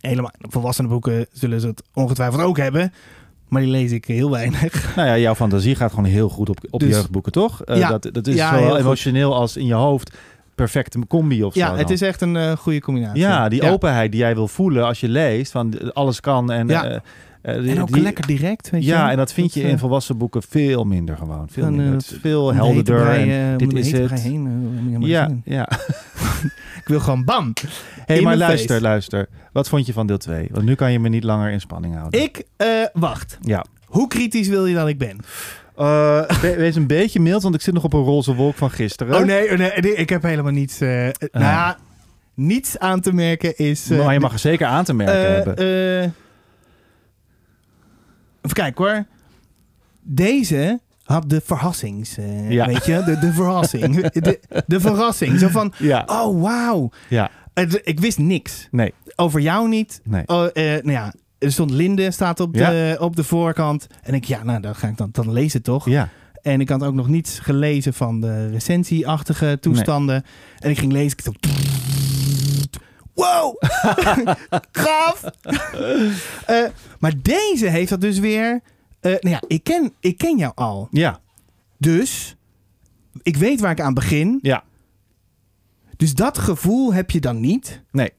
Helemaal, volwassenenboeken zullen ze het ongetwijfeld ook hebben. Maar die lees ik heel weinig. Nou ja, jouw fantasie gaat gewoon heel goed op, op Dus- jeugdboeken, toch? Eh, Ja. dat, dat is Ja, goed. emotioneel als in je hoofd perfecte combi of zo. ja, het dan. is echt een eh, goede combinatie. Ja, die openheid die jij wil voelen als je leest, van alles kan. En, Ja. eh, eh, En ook die- lekker direct, weet je. Ja, en dat vind je eh, in volwassen boeken veel minder gewoon. Veel Dan, eh, minder. Het is veel helderder. dit is het. heen, Ja, zien. ja. Ik wil gewoon bam. hey, In maar luister, face. luister. Wat vond je van deel 2? Want nu kan je me niet langer in spanning houden. Ik, eh, wacht. Ja. Hoe kritisch wil je dat ik ben? We- wees een beetje mild, want ik zit nog op een roze wolk van gisteren. Oh nee, oh, nee, nee, ik heb helemaal niets. nou ja, niets aan te merken is. maar je mag er zeker aan te merken eh, hebben. Even kijken hoor. Deze had de verrassings. eh, Ja. Weet je, de, de verrassing. de, de verrassing. Zo van, ja, oh wauw. ja. Ik wist niks. Nee, Over jou niet. nee. Oh, eh, nou ja, er stond Linde staat op de, op de voorkant. En ik, ja, nou, dan ga ik dan, dan lezen toch. Ja, En ik had ook nog niets gelezen van de recensieachtige toestanden. En ik ging lezen. Ik. Wow! Gaaf! Eh, maar deze heeft dat dus weer... eh, nou ja, ik ken, ik ken jou al. ja, Dus ik weet waar ik aan begin. ja. Dus dat gevoel heb je dan niet. Nee.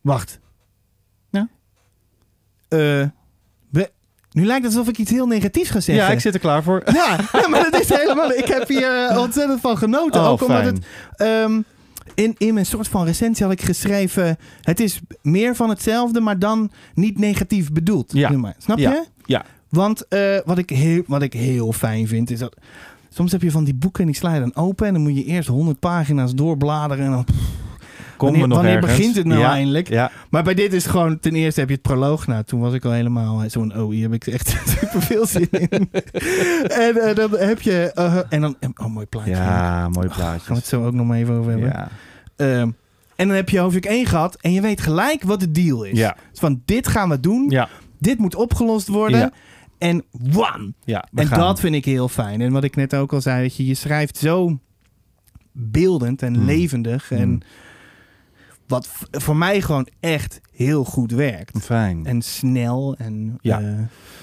Wacht. Ja. Eh, we, nu lijkt het alsof ik iets heel negatiefs ga zeggen. Ja, ik zit er klaar voor. Ja, ja, maar dat is helemaal. Ik heb hier ontzettend van genoten. Oh, ook omdat fijn. het. ehm, in, in mijn soort van recensie had ik geschreven. Het is meer van hetzelfde, maar dan niet negatief bedoeld. Ja. Zeg maar. Snap Ja. je? Ja. Want eh, wat, ik heel, wat ik heel fijn vind is dat. Soms heb je van die boeken en die sla je dan open. En dan moet je eerst honderd pagina's doorbladeren. En dan, wanneer, we nog wanneer ergens? begint het nou Ja, eindelijk? Ja, Maar bij dit is het gewoon, ten eerste heb je het proloog. Nou, toen was ik al helemaal eh, zo'n, oh, hier heb ik echt super veel zin in. en eh, dan heb je, eh, en dan, oh, mooi plaatje. ja mooi Gaan we plaatjes. het zo ook nog maar even over hebben. Ja. Ehm, en dan heb je hoofdstuk 1 gehad en je weet gelijk wat de deal is. Ja. Dus van, dit gaan we doen, Ja. dit moet opgelost worden. Ja. En wam! ja, we En gaan. dat vind ik heel fijn. En wat ik net ook al zei, dat je, je schrijft zo beeldend en Hmm. levendig. En Hmm. Wat voor mij gewoon echt heel goed werkt. Fijn. En snel en, Ja. eh,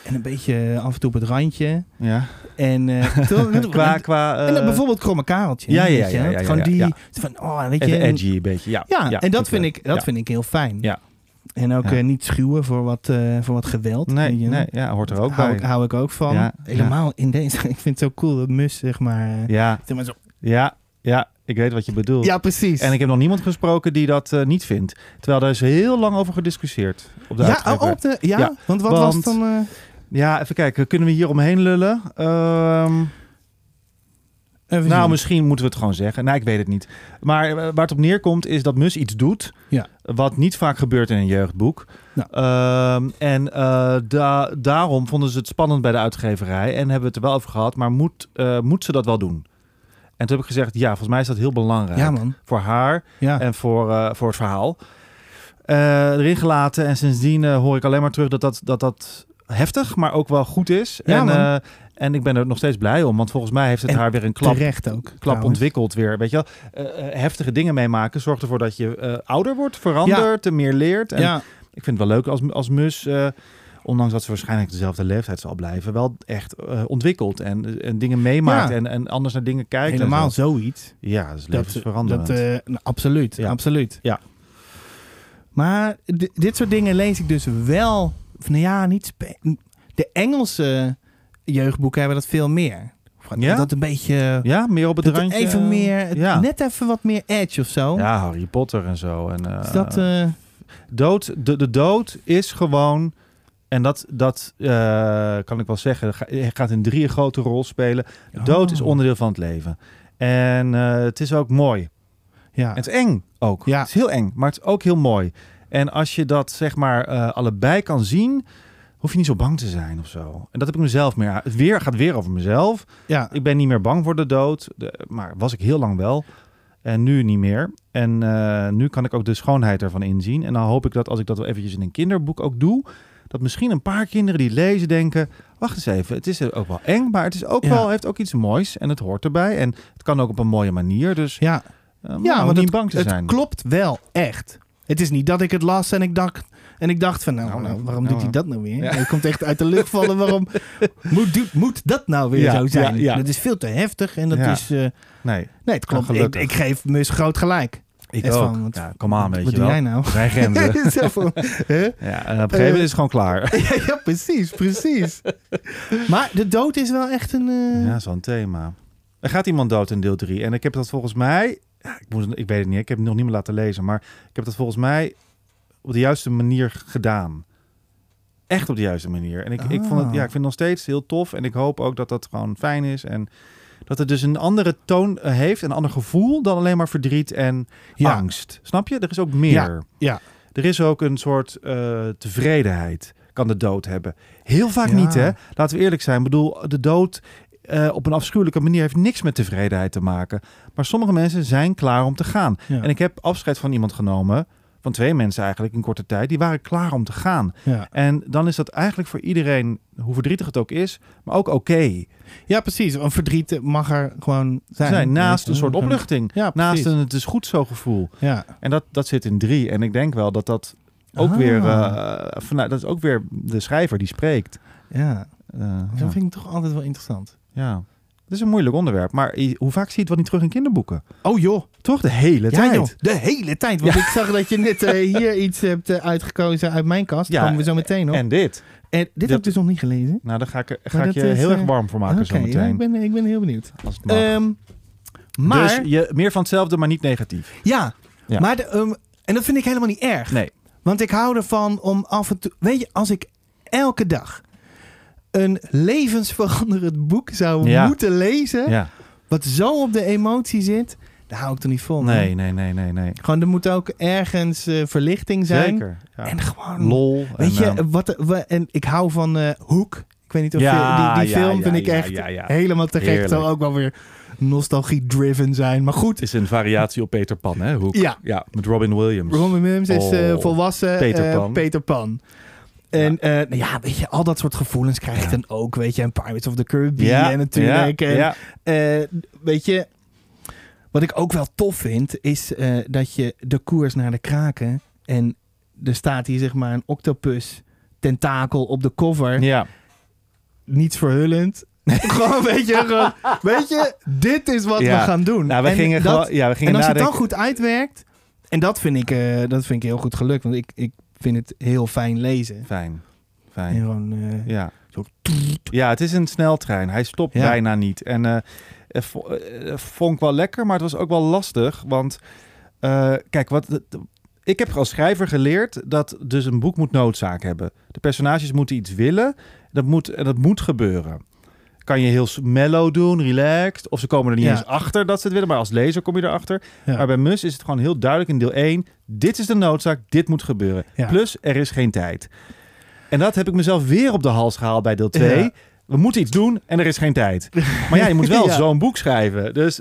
en een beetje af en toe op het randje. ja. En, toch- Qua, qua, en dan eh, bijvoorbeeld kromme kareltje. ja, ja, ja, ja, ja, Gewoon die, van, oh, weet je. en- edgy een beetje. Ja, ja, en dat, vind, ik, dat vind ik heel fijn. Ja. En ook niet schuwen voor wat, voor wat geweld. Nee, nee, ja, hoort er ook bij. Hou ik ook van. Helemaal in deze. Ik vind het zo cool dat Mus, zeg maar. Ja, zeg maar zo, ja, ja, ik weet wat je bedoelt. ja, precies. En ik heb nog niemand gesproken die dat eh, niet vindt. Terwijl daar is heel lang over gediscussieerd. Op de ja, uitgever. oh, op de, ja, Ja, want wat was want- dan... eh, Ja, even kijken. Kunnen we hier omheen lullen? Ehm, even nou, zien. misschien moeten we het gewoon zeggen. Nee, ik weet het niet. Maar eh, waar het op neerkomt is dat Mus iets doet. Ja. Wat niet vaak gebeurt in een jeugdboek. Nou. Ehm, en eh, da- daarom vonden ze het spannend bij de uitgeverij. En hebben we het er wel over gehad. Maar moet, eh, moet ze dat wel doen? En toen heb ik gezegd, ja, volgens mij is dat heel belangrijk. Ja, man. Voor haar Ja. en voor, eh, voor het verhaal. Eh, erin gelaten. En sindsdien eh, hoor ik alleen maar terug dat dat, dat dat heftig, maar ook wel goed is. Ja, en, man. en ik ben er nog steeds blij om. Want volgens mij heeft het En haar weer een klap, ook. klap ontwikkeld weer. Weet je wel? Heftige dingen meemaken zorgt ervoor dat je ouder wordt, verandert, en meer leert. En Ja, ik vind het wel leuk als, als mus... Ondanks dat ze waarschijnlijk dezelfde leeftijd zal blijven, wel echt eh, ontwikkelt en, en dingen meemaakt Ja. en, en anders naar dingen kijkt. helemaal zo. zoiets. Ja, dat is levensveranderend. dat, eh, nou, absoluut, Ja. absoluut. Ja. Maar di- dit soort dingen lees ik dus wel... Nou ja, niet... De Engelse jeugdboeken hebben dat veel meer. Ja? Dat een beetje... ja, meer op het randje. even meer... Ja. Net even wat meer edge of zo. Ja, Harry Potter en zo. En, eh, Is dat... dood, de, de dood is gewoon... En dat, dat eh, kan ik wel zeggen. gaat in drie grote rol spelen. De dood is oh, onderdeel van het leven. En eh, het is ook mooi. Ja. En het is eng ook. Ja. Het is heel eng, maar het is ook heel mooi. En als je dat zeg maar eh, allebei kan zien... hoef je niet zo bang te zijn of zo. En dat heb ik mezelf meer... Het weer gaat weer over mezelf. ja. Ik ben niet meer bang voor de dood. De- maar was ik heel lang wel. En nu niet meer. En nu kan ik ook de schoonheid ervan inzien. En dan hoop ik dat als ik dat wel eventjes in een kinderboek ook doe... dat misschien een paar kinderen die lezen denken... wacht eens even, het is ook wel eng... maar het is ook Ja. wel, heeft ook iets moois en het hoort erbij. En het kan ook op een mooie manier. Dus Ja, uh, ja want niet het, bang te het zijn. klopt wel echt. Het is niet dat ik het las en ik dacht, en ik dacht van, nou, Nou, nou, nou, waarom nou, doet hij dat nou weer? Ja. Het komt echt uit de lucht vallen. Waarom moet, moet dat nou weer Ja, zo zijn? ja. Dat is veel te heftig en dat is... eh, Nee, nee, het klopt. Ik, ik geef Mus groot gelijk. Ik Echt ook. van, wat- ja, kom aan, weet Wat je doe wel. jij nou? Mijn grenzen. Van, hè? ja, en op een gegeven moment is het gewoon klaar. ja, ja, precies, precies. maar de dood is wel echt een... eh, Ja, een thema. Er gaat iemand dood in deel 3. En ik heb dat volgens mij... Ja, ik, moest, ik weet het niet, ik heb het nog niet meer laten lezen. Maar ik heb dat volgens mij op de juiste manier gedaan. Echt op de juiste manier. En ik, ik, vond het, Ah. ja, ik vind het nog steeds heel tof. En ik hoop ook dat dat gewoon fijn is. En dat het dus een andere toon eh, heeft. Een ander gevoel dan alleen maar verdriet en Ja. angst. Snap je? Er is ook meer. Ja, ja. Er is ook een soort eh, tevredenheid. Kan de dood hebben. Heel vaak Ja. niet, hè? Laten we eerlijk zijn. Ik bedoel, de dood eh, op een afschuwelijke manier heeft niks met tevredenheid te maken. Maar sommige mensen zijn klaar om te gaan. En ik heb afscheid van iemand genomen. Van twee mensen eigenlijk in korte tijd. Die waren klaar om te gaan. Ja. En dan is dat eigenlijk voor iedereen, hoe verdrietig het ook is, maar ook oké. ja, precies. Een verdriet mag er gewoon zijn. Zijn naast een soort opluchting. Ja, Naast een het is goed zo gevoel. Ja. En dat, dat zit in drie. En ik denk wel dat dat ook Ah. weer, eh, vanuit, dat is ook weer de schrijver die spreekt. Ja, Eh, dat ja. vind ik toch altijd wel interessant. ja. Is een moeilijk onderwerp, maar hoe vaak zie je het wel niet terug in kinderboeken? Oh joh, Toch de hele ja, tijd. joh. De hele tijd. Want ik zag dat je net eh, hier iets hebt eh, uitgekozen uit mijn kast. Ja, komen we zo meteen op. En, En dit. dit dat- heb ik dus nog niet gelezen. Nou, daar ga ik, ga ik je is, heel eh, erg warm voor maken zo ja, meteen. ik, ben, ik ben heel benieuwd. Als het mag. Ehm, maar, Dus je, meer van hetzelfde, maar niet negatief. ja, Ja. maar de, ehm, en dat vind ik helemaal niet erg. Nee. Want ik hou ervan om af en toe... Weet je, als ik elke dag een levensveranderend boek zou Ja. moeten lezen... Ja. wat zo op de emotie zit... daar hou ik toch niet vol. Nee, nee, nee, nee, nee. Gewoon, er moet ook ergens eh, verlichting zijn. Zeker. Ja. En gewoon... Lol. Weet en, je, ehm, wat, wa- en ik hou van eh Hoek. Ik weet niet of Ja, je, die, die ja, film ja, vind ik echt helemaal te gek. Heerlijk. Het zal ook wel weer nostalgie-driven zijn. Maar goed, is een variatie op Peter Pan, hè? Hoek. Ja. ja met Robin Williams. Robin Williams is eh, Oh, volwassen Peter Pan. Peter Pan. En ja. nou ja, weet je, al dat soort gevoelens krijg je Ja. dan ook, weet je. En Pirates of the Caribbean natuurlijk. Ja, en, ja. eh, weet je, wat ik ook wel tof vind, is eh, dat je de koers naar de kraken en er staat hier zeg maar een octopus tentakel op de cover. ja. Niets verhullend. gewoon, weet je, gewoon, weet je, dit is wat we gaan doen. Nou, we En gingen dat- gewoon... Ja, we en gingen als je het dan goed uitwerkt, en dat vind ik, eh, dat vind ik heel goed gelukt, want ik, ik vind het heel fijn lezen. Fijn. En Fijn. gewoon, eh, Ja. Zo- ja, het is een sneltrein. Hij stopt Ja. bijna niet. En eh, vond ik wel lekker, maar het was ook wel lastig. Want kijk, wat, ik heb als schrijver geleerd dat dus een boek moet noodzaak hebben. De personages moeten iets willen. Dat moet, en dat moet gebeuren. Kan je heel mellow doen, relaxed. Of ze komen er niet Ja. eens achter dat ze het willen. Maar als lezer kom je erachter. Ja. Maar bij Mus is het gewoon heel duidelijk in deel 1. Dit is de noodzaak, dit moet gebeuren. Ja. Plus, er is geen tijd. En dat heb ik mezelf weer op de hals gehaald bij deel 2. Ja. We moeten iets doen en er is geen tijd. Maar ja, je moet wel Ja. zo'n boek schrijven. Dus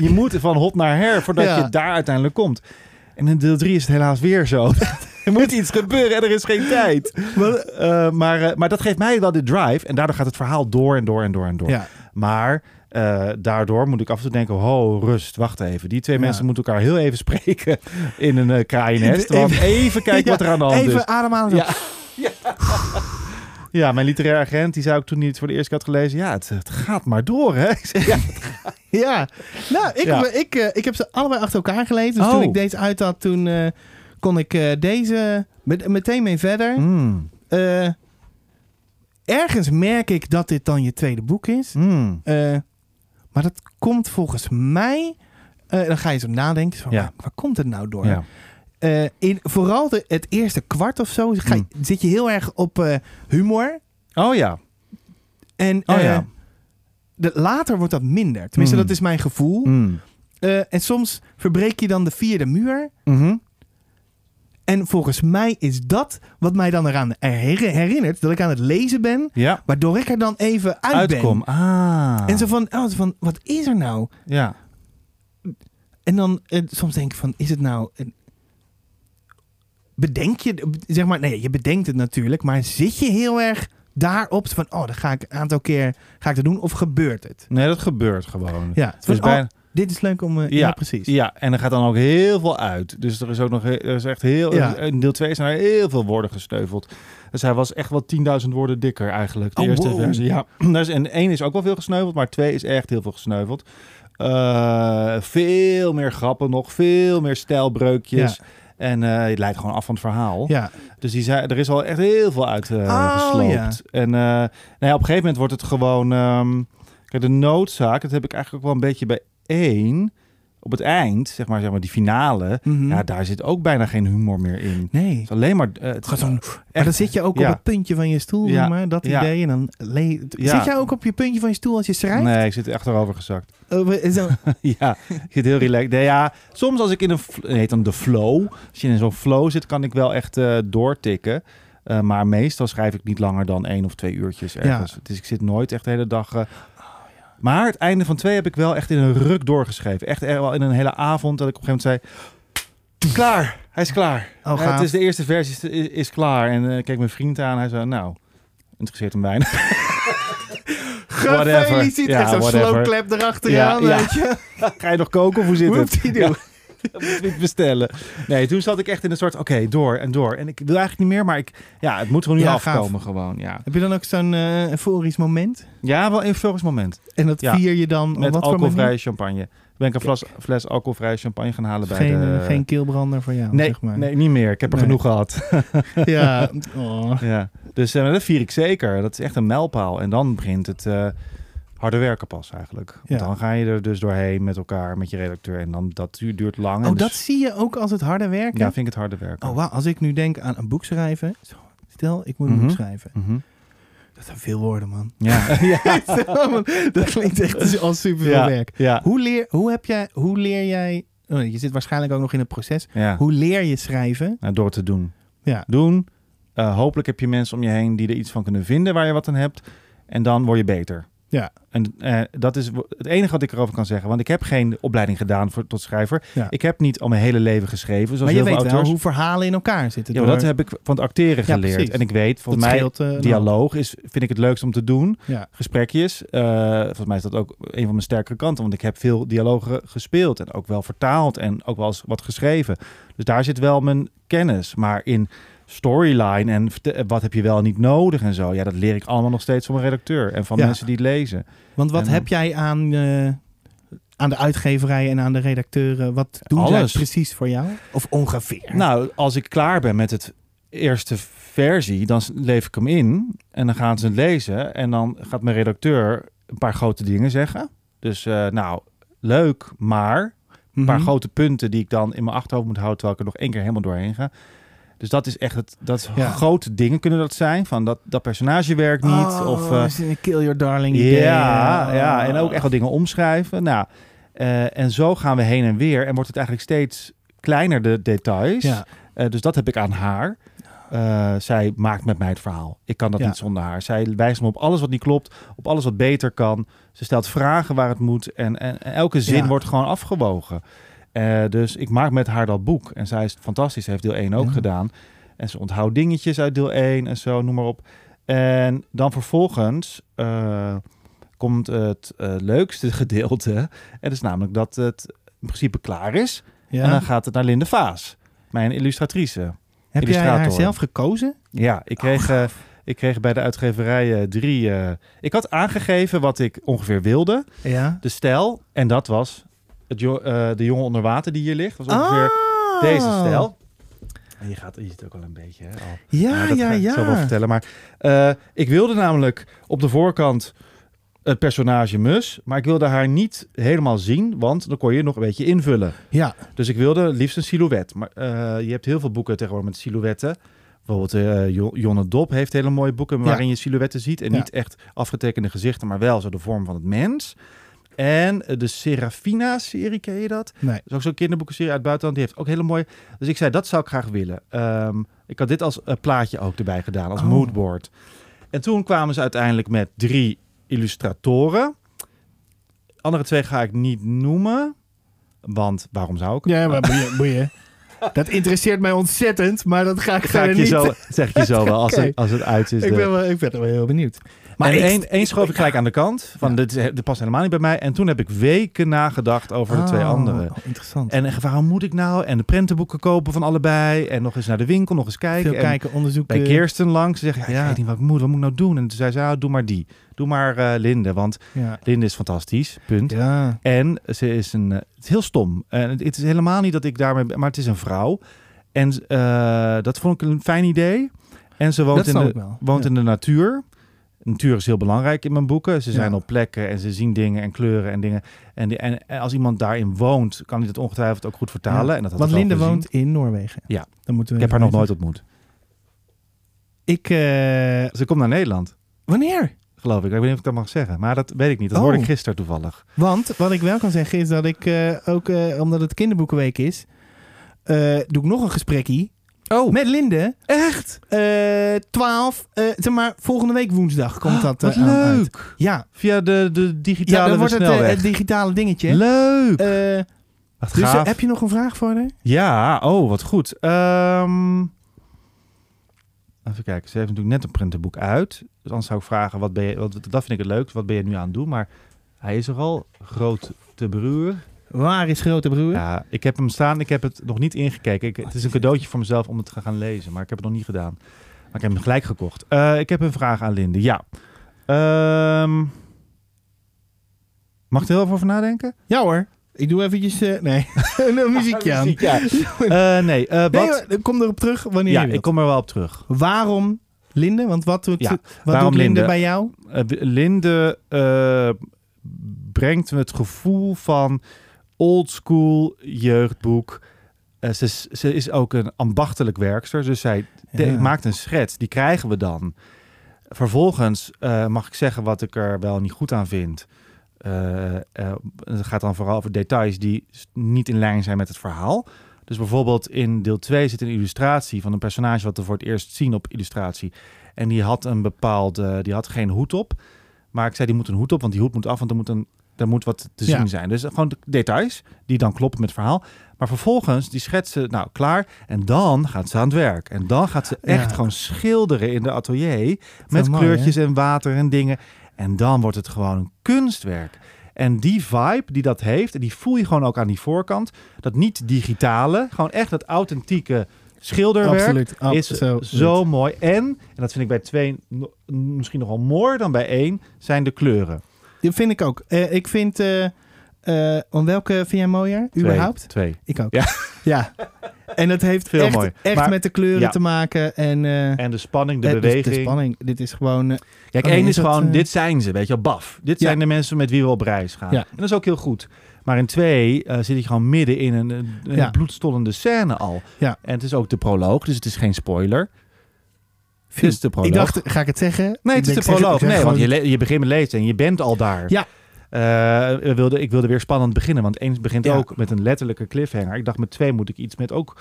je moet van hot naar her voordat Ja. je daar uiteindelijk komt. En in deel 3 is het helaas weer zo. er moet iets gebeuren en er is geen tijd. Eh, maar, eh, maar dat geeft mij wel de drive. En daardoor gaat het verhaal door en door en door en door. ja. Maar eh, daardoor moet ik af en toe denken: ho, rust, wacht even. Die twee Ja. mensen moeten elkaar heel even spreken in een kraaiennest. Even- Want even kijken Ja, wat er aan de hand Even is. ademhalen. Ja. Ja, mijn literair agent, die zei ook toen hij het voor de eerste keer had gelezen: ja, het, het gaat maar door, hè? Ik ja, Ja, nou, ik, Ja. Ik, ik heb ze allebei achter elkaar gelezen. Dus Oh. toen ik deze uit had, toen kon ik eh, deze met, meteen mee verder. mm, Eh, ergens merk ik dat dit dan je tweede boek is. mm. Eh, maar dat komt volgens mij... dan ga je zo nadenken. Van, Ja. waar, waar komt het nou door? Ja. In, vooral de, het eerste kwart of zo ga, je- Mm. zit je heel erg op humor. Oh ja. En Oh ja. de, later wordt dat minder. Tenminste, Mm. dat is mijn gevoel. Mm. En soms verbreek je dan de vierde muur. Mhm. En volgens mij is dat wat mij dan eraan her- herinnert dat ik aan het lezen ben, Ja. waardoor ik er dan even uit Uitkom. ben. Ah. En zo van, oh, van, wat is er nou? Ja. En dan eh, soms denk ik van, is het nou... een- bedenk je, zeg maar, nee, je bedenkt het natuurlijk, maar zit je heel erg daarop van, oh, dan ga ik een aantal keer, ga ik dat doen, of gebeurt het? Nee, dat gebeurt gewoon. Ja, Dus van, bijna- dit is leuk om, eh, ja, Ja, precies. Ja, en er gaat dan ook heel veel uit. Dus er is ook nog er is echt heel. Ja. In deel 2 zijn er heel veel woorden gesneuveld. Dus hij was echt wel 10.000 woorden dikker eigenlijk. De Oh, eerste wow. versie. Ja. Dus, en één is ook wel veel gesneuveld, maar twee is echt heel veel gesneuveld. Eh, veel meer grappen nog, veel meer stijlbreukjes. En eh, het leidt gewoon af van het verhaal. Ja, Dus die zei, er is al echt heel veel uit eh, Oh, gesloopt. ja. En eh, nou op een gegeven moment wordt het gewoon... ehm, kijk, de noodzaak, dat heb ik eigenlijk ook wel een beetje bij één. Op het eind, zeg maar, zeg maar die finale. Mhm. Ja, daar zit ook bijna geen humor meer in. Nee. is alleen maar... eh, het Gaat is zo'n- Maar dan zit je ook Ja. op het puntje van je stoel, Ja. maar, dat Ja. idee. En dan. Zit jij ook op je puntje van je stoel als je schrijft? Nee, ik zit achterover gezakt. Oh, we- zo- ja, ik zit heel relaxed. Nee, ja, soms als ik in een... heet dan de flow. Als je in zo'n flow zit, kan ik wel echt eh, doortikken. Eh, maar meestal schrijf ik niet langer dan één of twee uurtjes ergens. Dus ik zit nooit echt de hele dag... maar het einde van twee heb ik wel echt in een ruk doorgeschreven. Echt er wel in een hele avond dat ik op een gegeven moment zei... Klaar, hij is klaar. Oh, Ja, het is de eerste versie is, is klaar. En eh, ik keek mijn vriend aan. Hij zei, nou, interesseert hem. Whatever. Gefeliciteerd. Ja, Echt zo'n slow clap erachteraan, Ja, ja. weet je. Ga je nog koken of hoe zit het? Whoopsie-doo. Dat moet ik bestellen. Nee, toen zat ik echt in een soort, oké, door en door. En ik wil eigenlijk niet meer, maar ik, ja, het moet er nu Ja, gaaf. afkomen gewoon. Ja, Heb je dan ook zo'n eh euforisch moment? ja wel een euforisch moment. En dat Ja. vier je dan Met wat alcoholvrije champagne. Ben ik een fles, fles alcoholvrije champagne gaan halen bij de... eh, geen keelbrander voor jou, nee, zeg maar. nee, niet meer. Ik heb er Nee. genoeg gehad. Ja, oh. ja. Dus eh, dat vier ik zeker. Dat is echt een mijlpaal. En dan begint het harde werken pas eigenlijk. Want Ja. dan ga je er dus doorheen met elkaar, met je redacteur. En dan, dat du- duurt lang. oh, dus- dat zie je ook als het harde werken? Ja, vind ik het harde werken. Oh, wauw. Als ik nu denk aan een boek schrijven. Stel, ik moet een Mhm. boek schrijven. Mhm. Dat zijn veel woorden, man. Ja. dat klinkt echt als super veel ja. werk. Ja. Hoe leer, hoe, heb jij, hoe leer jij... oh, je zit waarschijnlijk ook nog in het proces. ja. Hoe leer je schrijven? Nou, door te doen. Ja. Doen. Eh, hopelijk heb je mensen om je heen die er iets van kunnen vinden waar je wat aan hebt. En dan word je beter. Ja. En eh, dat is het enige wat ik erover kan zeggen. Want ik heb geen opleiding gedaan voor, tot schrijver. Ja. Ik heb niet al mijn hele leven geschreven. Zoals Maar je heel weet veel wel hoe verhalen in elkaar zitten. Ja, dat heb ik van het acteren Ja, geleerd. precies. en ik weet, volgens mij, scheelt, eh, dialoog is, vind ik het leukst om te doen. Ja. Gesprekjes. Eh, volgens mij is dat ook een van mijn sterkere kanten. Want ik heb veel dialogen gespeeld. En ook wel vertaald. En ook wel eens wat geschreven. Dus daar zit wel mijn kennis. Maar in storyline en verte- wat heb je wel en niet nodig en zo. Ja, dat leer ik allemaal nog steeds van mijn redacteur. En van Ja. mensen die het lezen. Want wat En- heb jij aan, eh, aan de uitgeverij en aan de redacteuren? Wat doen zij precies voor jou? Of ongeveer? Nou, als ik klaar ben met het eerste versie, dan lever ik hem in. En dan gaan ze het lezen. En dan gaat mijn redacteur een paar grote dingen zeggen. Dus eh, nou, leuk, maar een paar Mhm. grote punten die ik dan in mijn achterhoofd moet houden, terwijl ik er nog één keer helemaal doorheen ga. Dus dat is echt het. Dat Ja. grote dingen kunnen dat zijn. Van dat, dat personage werkt niet. Oh, of een kill your darling ja, idee. ja, en ook echt wel dingen omschrijven. Nou, eh, en zo gaan we heen en weer. En wordt het eigenlijk steeds kleiner, de details. Ja. Eh, dus dat heb ik aan haar. Zij maakt met mij het verhaal. Ik kan dat Ja. niet zonder haar. Zij wijst me op alles wat niet klopt, op alles wat beter kan. Ze stelt vragen waar het moet en, en, en elke zin Ja. wordt gewoon afgewogen. Eh, dus ik maak met haar dat boek. En zij is fantastisch. Ze heeft deel 1 ook Ja. gedaan. En ze onthoudt dingetjes uit deel 1 en zo, noem maar op. En dan vervolgens eh, komt het eh, leukste gedeelte. En dat is namelijk dat het in principe klaar is. Ja. En dan gaat het naar Linde Vaas, mijn illustratrice. Heb jij haar zelf gekozen? Ja, ik kreeg, eh, ik kreeg bij de uitgeverij drie... ik had aangegeven wat ik ongeveer wilde. Ja. De stijl. En dat was het jo- eh, de jongen onder water die hier ligt. was ongeveer Ah. deze stijl. En je, gaat, je ziet ook al een beetje, hè? Al. Ja, Nou, dat ja, ga ik ja. zo wel vertellen. Maar eh, ik wilde namelijk op de voorkant het personage Mus. Maar ik wilde haar niet helemaal zien, want dan kon je nog een beetje invullen. Ja, Dus ik wilde liefst een silhouet. Maar eh, je hebt heel veel boeken tegenwoordig met silhouetten. Bijvoorbeeld Jo- Jonne Dop heeft hele mooie boeken waarin je silhouetten ziet. En Ja. niet echt afgetekende gezichten, maar wel zo de vorm van het mens. En eh, de Serafina-serie, ken je dat? nee. Dat is ook zo'n kinderboekenserie uit het buitenland. Die heeft ook hele mooie... Dus ik zei, dat zou ik graag willen. Ehm, ik had dit als eh, plaatje ook erbij gedaan, als Oh. moodboard. En toen kwamen ze uiteindelijk met drie illustratoren. Andere twee ga ik niet noemen. Want waarom zou ik? Ja, maar boeien. boeien. Dat interesseert mij ontzettend, maar dat ga ik Ga verder ik je niet. zo, zeg je zo wel als, het, als het uit is. ik, de- ben wel, ik ben er wel heel benieuwd. Maar en ik- één, één schoof ik gelijk aan de kant. Van dit, past helemaal niet bij mij. En toen heb ik weken nagedacht over de twee Oh, anderen. oh, interessant. En waarom moet ik nou? En de prentenboeken kopen van allebei. En nog eens naar de winkel, nog eens kijken. Veel En kijken, onderzoeken. bij Kirsten langs. Ze zegt, ja, ik weet niet wat ik moet. Wat moet ik nou doen? En toen zei ze, ah, doe maar die. Doe maar eh, Linde, want Ja. Linde is fantastisch. Punt. ja. En ze is een... eh, het is heel stom. En het, is helemaal niet dat ik daarmee... Maar het is een vrouw. En eh, dat vond ik een fijn idee. En ze woont, Dat in de, woont Ja. in de natuur. Natuur is heel belangrijk in mijn boeken. Ze zijn Ja. op plekken en ze zien dingen en kleuren en dingen. En, die, en, en als iemand daarin woont, kan hij dat ongetwijfeld ook goed vertalen. Ja. En dat had Want Linde woont in Noorwegen. Ja. Dan moeten we Ik heb haar nog nooit ontmoet. Ik, eh, Ze komt naar Nederland, wanneer? geloof ik. Ik weet niet of ik dat mag zeggen. Maar dat weet ik niet. Dat Oh. hoorde ik gisteren toevallig. Want wat ik wel kan zeggen is dat ik eh, ook, eh, omdat het kinderboekenweek is, doe ik nog een gesprekje Oh, met Linde. echt? Eh 12, eh, zeg maar, volgende week woensdag komt dat Wat eh, aan uit. leuk. Ja, Via de, de ja digitale dan wordt het, het digitale dingetje. leuk. Wat dus gaaf. heb je nog een vraag voor haar? Ja, oh, wat goed. Ehm, even kijken, ze heeft natuurlijk net een printenboek uit. Dus anders zou ik vragen, wat ben je, wat, dat vind ik het leukst, wat ben je nu aan het doen? Maar hij is er al, groot te broer. Waar is grote broer? Ja, ik heb hem staan, ik heb het nog niet ingekeken. Ik, het is een cadeautje voor mezelf om het te gaan lezen, maar ik heb het nog niet gedaan. Maar ik heb hem gelijk gekocht. Eh, ik heb een vraag aan Linde, ja. Ehm, mag ik er heel even over nadenken? Ja hoor. Ik doe eventjes, eh, nee, een muziekje aan. Ja. Eh, nee, eh, wat? Nee, kom erop terug wanneer ja, je ik kom er wel op terug. Waarom Linde? Want wat doet, Ja, wat doet Linde, Linde? bij jou? Linde eh, brengt me het gevoel van oldschool jeugdboek. Eh, ze, is- ze is ook een ambachtelijk werkster, dus zij Ja. maakt een schets. Die krijgen we dan. Vervolgens eh, mag ik zeggen wat ik er wel niet goed aan vind. Eh, het gaat dan vooral over details die niet in lijn zijn met het verhaal. Dus bijvoorbeeld in deel 2 zit een illustratie van een personage wat we voor het eerst zien op illustratie. En die had een bepaalde, die had geen hoed op. Maar ik zei, die moet een hoed op, want die hoed moet af, want er moet, een, er moet wat te Ja. zien zijn. Dus gewoon de details die dan kloppen met het verhaal. Maar vervolgens, die schetsen, nou klaar. En dan gaat ze aan het werk. En dan gaat ze echt Ja. gewoon schilderen in de atelier. Met mooi, kleurtjes en water en dingen. En dan wordt het gewoon een kunstwerk. En die vibe die dat heeft, en die voel je gewoon ook aan die voorkant. Dat niet digitale, gewoon echt dat authentieke schilderwerk. Absoluut. Is absoluut. zo mooi. En, en dat vind ik bij twee misschien nog wel mooier dan bij één, zijn de kleuren. Die vind ik ook. Eh, ik vind... eh eh, om welke vind jij mooier? Twee. Überhaupt? Twee. Ik ook. Ja. Ja. En het heeft Veel echt, mooi. echt Maar- met de kleuren Ja. te maken. En, En de spanning, de dus beweging. De spanning. Dit is gewoon... Kijk, Oh één is dat, gewoon, dit zijn ze, weet je wel, baf. Dit Ja. zijn de mensen met wie we op reis gaan. En dat is ook heel goed. Maar in twee zit je gewoon midden in een, een, bloedstollende scène al. Ja. En het is ook de proloog, dus het is geen spoiler. Is de proloog. Ik dacht, ga ik het zeggen? nee, het is de proloog. Nee, gewoon- want je, je begint met lezen en je bent al daar. Ja. Ik wilde, ik wilde weer spannend beginnen, want één begint Ja. ook met een letterlijke cliffhanger. Ik dacht met twee moet ik iets met ook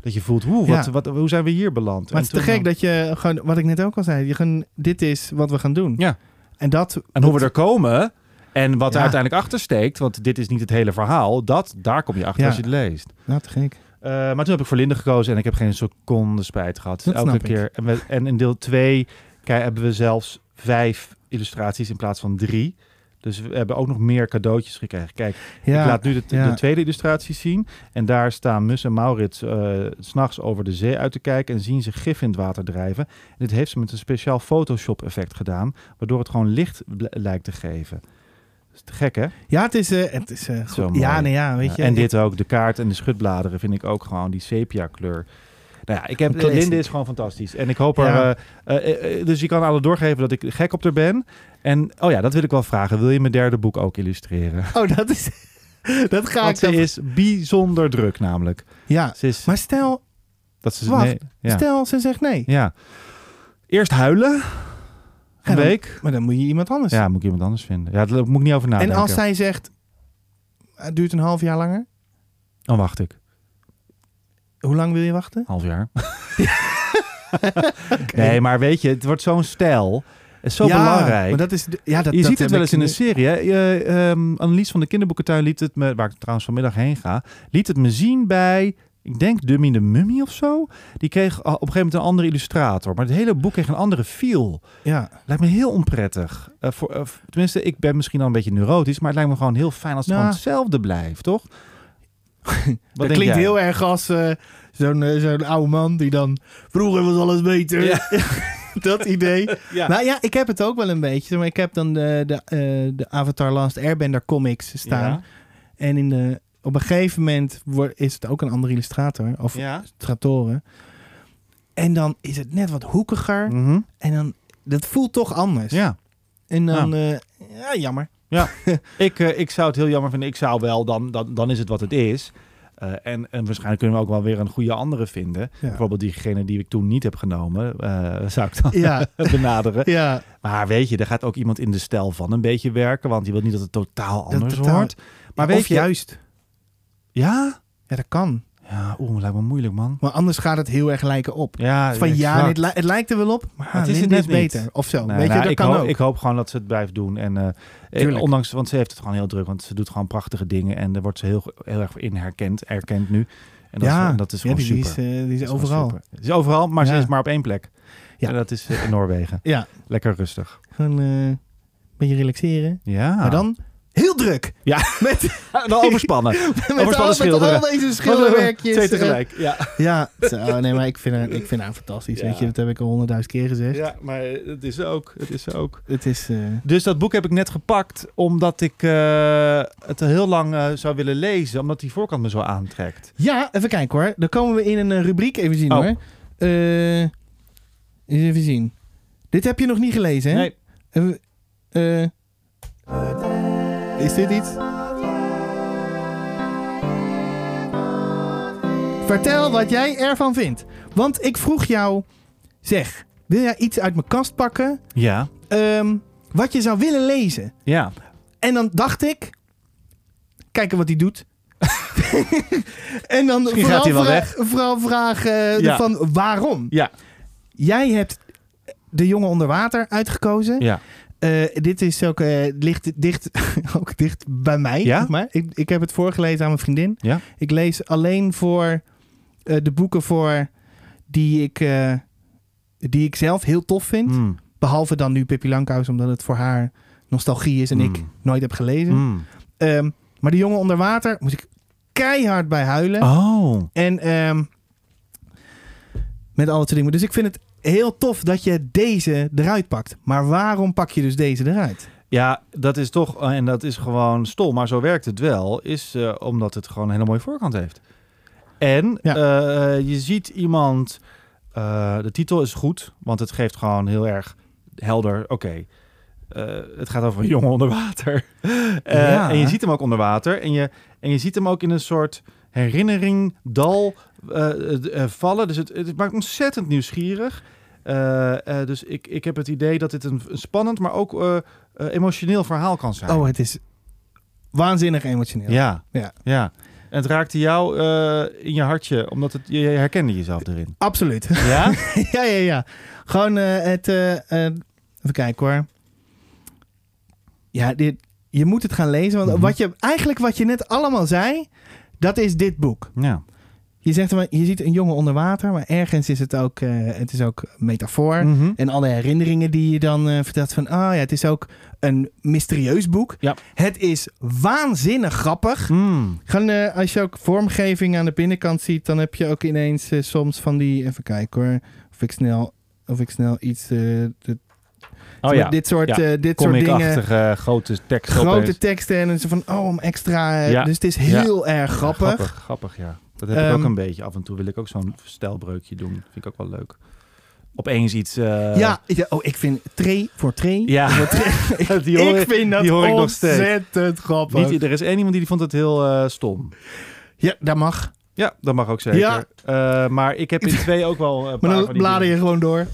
dat je voelt, hoe, wat, Ja. wat, hoe zijn we hier beland? Maar het is te gek dan- dat je gewoon, wat ik net ook al zei, je gewoon, dit is wat we gaan doen. Ja. En dat. En hoe we er komen en wat er uiteindelijk achter steekt, want dit is niet het hele verhaal, dat, daar kom je achter als je het leest. Nou, te gek. Eh, maar toen heb ik voor Linde gekozen en ik heb geen seconde spijt gehad. Dat Elke keer. En, we, en in deel 2 hebben we zelfs vijf illustraties in plaats van drie. Dus we hebben ook nog meer cadeautjes gekregen. Kijk, Ja, ik laat nu de, ja. de tweede illustratie zien. En daar staan Mus en Maurits eh, s s'nachts over de zee uit te kijken. En zien ze gif in het water drijven. En dit heeft ze met een speciaal Photoshop effect gedaan. Waardoor het gewoon licht lijkt te geven. Is te gek hè? ja, het is. eh, het is Zo mooi. ja, nee, ja, weet je. en dit ook, de kaart en de schutbladeren vind ik ook gewoon die sepia kleur. Nou ja, ik heb. Linde is gewoon fantastisch. En ik hoop er... Ja. eh, dus je kan alle doorgeven dat ik gek op haar ben. En oh ja, dat wil ik wel vragen. Wil je mijn derde boek ook illustreren? Oh, dat is. dat ga Want ik ze dan. is bijzonder druk namelijk. Ja, Ze is... maar stel, dat ze, wacht, nee, ja. stel, ze zegt nee. ja. Eerst huilen. Een En dan- week. Maar dan moet je iemand anders. Ja, moet ik iemand anders vinden. Ja, daar moet ik niet over en nadenken. als zij zegt, het duurt een half jaar langer. Dan wacht ik. Hoe lang wil je wachten? Half jaar. Nee, maar weet je, het wordt zo'n stijl. Het is zo ja, belangrijk. Maar dat is, ja, dat, je dat ziet het wel eens in een serie. Hè? Je, ehm, Annelies van de Kinderboekentuin liet het me, waar ik trouwens vanmiddag heen ga, liet het me zien bij, ik denk Dummy de Mummy of zo. Die kreeg op een gegeven moment een andere illustrator. Maar het hele boek kreeg een andere feel. Ja, Lijkt me heel onprettig. Eh, voor, eh, tenminste, ik ben misschien al een beetje neurotisch, maar het lijkt me gewoon heel fijn als het Nou. gewoon hetzelfde blijft, toch? Dat klinkt jij? heel erg als eh, zo'n zo'n oude man die dan... Vroeger was alles beter. Ja. dat idee. Ja. Nou ja, ik heb het ook wel een beetje. Maar ik heb dan de, de, de Avatar Last Airbender comics staan. Ja. En in de, op een gegeven moment wordt, is het ook een andere illustrator. Of Ja. illustratoren. En dan is het net wat hoekiger. Mhm. En dan, dat voelt toch anders. ja. En dan, eh, ja, jammer. Ik, eh, ik zou het heel jammer vinden. Ik zou wel, dan, dan, dan is het wat het is. Eh, en, en waarschijnlijk kunnen we ook wel weer een goede andere vinden. Ja. Bijvoorbeeld diegene die ik toen niet heb genomen, zou ik dan Ja, benaderen. ja. Maar weet je, er gaat ook iemand in de stijl van een beetje werken, want je wilt niet dat het totaal Dat anders totaal- wordt. Maar weet of je, juist. Ja? Ja, dat kan. Ja, oeh, lijkt me moeilijk, man. Maar anders gaat het heel erg lijken op. Ja, Van ja, het, li- het lijkt er wel op, maar het is het is net niet. beter. Of zo. Nee, Weet je, nou, dat ik, kan hoop, ook. ik hoop gewoon dat ze het blijft doen. En, eh, ondanks, want ze heeft het gewoon heel druk, want ze doet gewoon prachtige dingen en daar wordt ze heel, heel erg in herkend, erkend nu. En dat, ja, is, en dat is ja, gewoon die, die super. is, eh, die is overal. is overal, maar ze Ja. is maar op één plek. Ja. En dat is eh, in Noorwegen. Ja, Lekker rustig. gewoon eh, een beetje relaxeren. Ja. Maar dan heel druk. Ja. Met, dan overspannen. met, Overspannen al, met schilderen. al deze schilderwerkjes. Twee tegelijk. Ja. Ja, zo, nee, maar ik vind haar, ik vind haar fantastisch. Ja. Weet je, dat heb ik al honderdduizend keer gezegd. ja, maar het is ook. Het is ook. Het is... eh, Dus dat boek heb ik net gepakt omdat ik eh, het heel lang eh, zou willen lezen. Omdat die voorkant me zo aantrekt. Ja, even kijken hoor. Dan komen we in een rubriek. Even zien Oh. hoor. Eens even zien. Dit heb je nog niet gelezen, hè? Nee. Eh, is dit iets? Vertel wat jij ervan vindt. Want ik vroeg jou... Zeg, wil jij iets uit mijn kast pakken Ja. ehm, wat je zou willen lezen? Ja. En dan dacht ik, kijken wat hij doet. en dan Misschien vooral, gaat hij wel vra- weg. vooral vragen Ja. van waarom. Ja. Jij hebt de jongen onder water uitgekozen. Ja. Eh, dit is ook, eh, ligt dicht, ook dicht bij mij. Ja? zeg maar. ik, ik heb het voorgelezen aan mijn vriendin. Ja. Ik lees alleen voor eh, de boeken voor die ik, die ik zelf heel tof vind. Mm. Behalve dan nu Pippi Langkous, omdat het voor haar nostalgie is en ik Mm. nooit heb gelezen. Mm. Ehm, maar de jongen onder water moest ik keihard bij huilen. Oh. En ehm, met alle twee dingen. Dus ik vind het heel tof dat je deze eruit pakt. Maar waarom pak je dus deze eruit? Ja, dat is toch, en dat is gewoon stom, maar zo werkt het wel, is eh, omdat het gewoon een hele mooie voorkant heeft. En Ja. eh, je ziet iemand, eh, de titel is goed, want het geeft gewoon heel erg helder, oké, eh, het gaat over een jongen onder water. Eh, Ja. En je ziet hem ook onder water en je, en je ziet hem ook in een soort herinnering, dal eh, eh, vallen. Dus het, het maakt ontzettend nieuwsgierig. Eh, eh, dus ik, ik heb het idee dat dit een, een spannend, maar ook eh, eh, emotioneel verhaal kan zijn. Oh, het is waanzinnig emotioneel. ja. Ja. ja. En het raakte jou eh, in je hartje, omdat het, je, je herkende jezelf erin. Absoluut. Ja? ja, ja, ja. Gewoon eh, het... eh, eh, even kijken hoor. Ja, dit, je moet het gaan lezen. Want Mhm. wat je, eigenlijk wat je net allemaal zei, dat is dit boek. ja. Je zegt, maar, je ziet een jongen onder water, maar ergens is het ook, eh, het is ook metafoor. Mhm. En alle herinneringen die je dan eh, vertelt van, ah ja, het is ook een mysterieus boek. Ja. Het is waanzinnig grappig. Mm. Gewoon, eh, als je ook vormgeving aan de binnenkant ziet, dan heb je ook ineens soms van die, even kijken hoor, of ik snel, of ik snel iets, de- Oh ja, dit soort, Ja. dit soort dingen, grote tekst grote teksten en zo van, oh, om extra, Ja. dus het is heel erg grappig. Grappig, grappig, ja. Dat heb ik Ehm, ook een beetje. Af en toe wil ik ook zo'n stijlbreukje doen. Vind ik ook wel leuk. Opeens iets... eh, ja, oh, ik vind tree voor tree. Ja. voor tree- die hoor, ik vind dat die hoor ik nog steeds. ontzettend grappig. Niet, er is één iemand die vond het heel eh, stom. Ja, dat mag. Ja, dat mag ook zeker. Ja. Eh, maar ik heb in twee ook wel een paar Maar van dan die blader je gewoon door.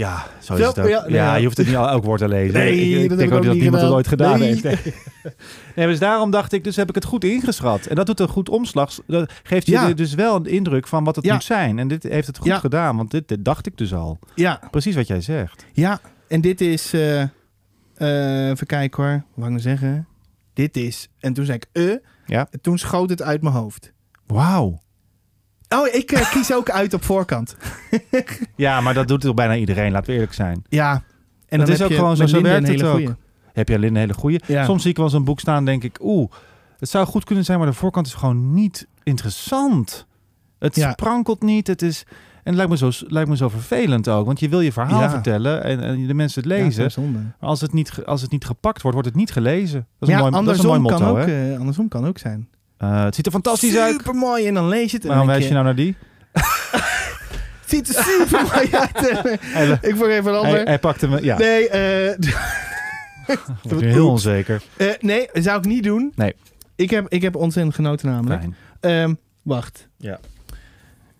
Ja, zo is het ook. ja, je hoeft het niet elk woord te lezen. Nee, ik, ik dat denk ook dat niemand het ooit gedaan. Nee. heeft. Nee. nee, dus daarom dacht ik, dus heb ik het goed ingeschat. En dat doet een goed omslag. Dat geeft je Ja. dus wel een indruk van wat het moet zijn. En dit heeft het goed gedaan, want dit, dit dacht ik dus al. Ja, Precies wat jij zegt. ja. En dit is, eh, even kijken hoor, wat ik nou zeggen? Dit is, en toen zei ik, eh, Ja. en toen schoot het uit mijn hoofd. Wauw. Oh, ik eh, kies ook uit op voorkant. Ja, maar dat doet toch bijna iedereen, laten we eerlijk zijn. Ja. En Dat dan is heb ook je gewoon zo, zo werkt het ook. goeie. Heb je alleen een hele goede. Ja. Soms zie ik wel eens een boek staan en denk ik, oeh, het zou goed kunnen zijn, maar de voorkant is gewoon niet interessant. Het Ja. sprankelt niet, het is... En het lijkt me zo, lijkt me zo vervelend ook, want je wil je verhaal Ja. vertellen en, en de mensen het lezen. maar als het, niet, als het niet gepakt wordt, wordt het niet gelezen. Dat is, ja, een, mooi, dat is een mooi motto, kan ook, hè? eh, andersom kan ook zijn. Eh, het ziet er fantastisch uit. Super mooi. En dan lees je het. Waarom dan wijs je nou naar die? Het ziet er super mooi uit. Hij, ik vond even een hij, ander. hij pakte me... Ja, Nee, eh, wordt nu heel onzeker. eh, nee, zou ik niet doen. Nee. Ik heb, ik heb ontzettend genoten namelijk. Fijn. Ehm, wacht.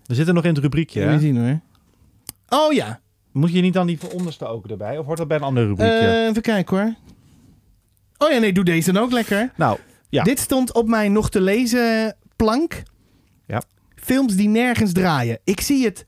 We zitten nog in het rubriekje, Even hè? zien hoor. Oh ja. Moet je niet dan die van onderste ook erbij? Of hoort dat bij een ander Eh, rubriekje? even kijken hoor. Oh ja, nee, doe deze dan ook lekker. nou, ja. Dit stond op mijn nog te lezen plank. Ja. Films die nergens draaien. Ik zie het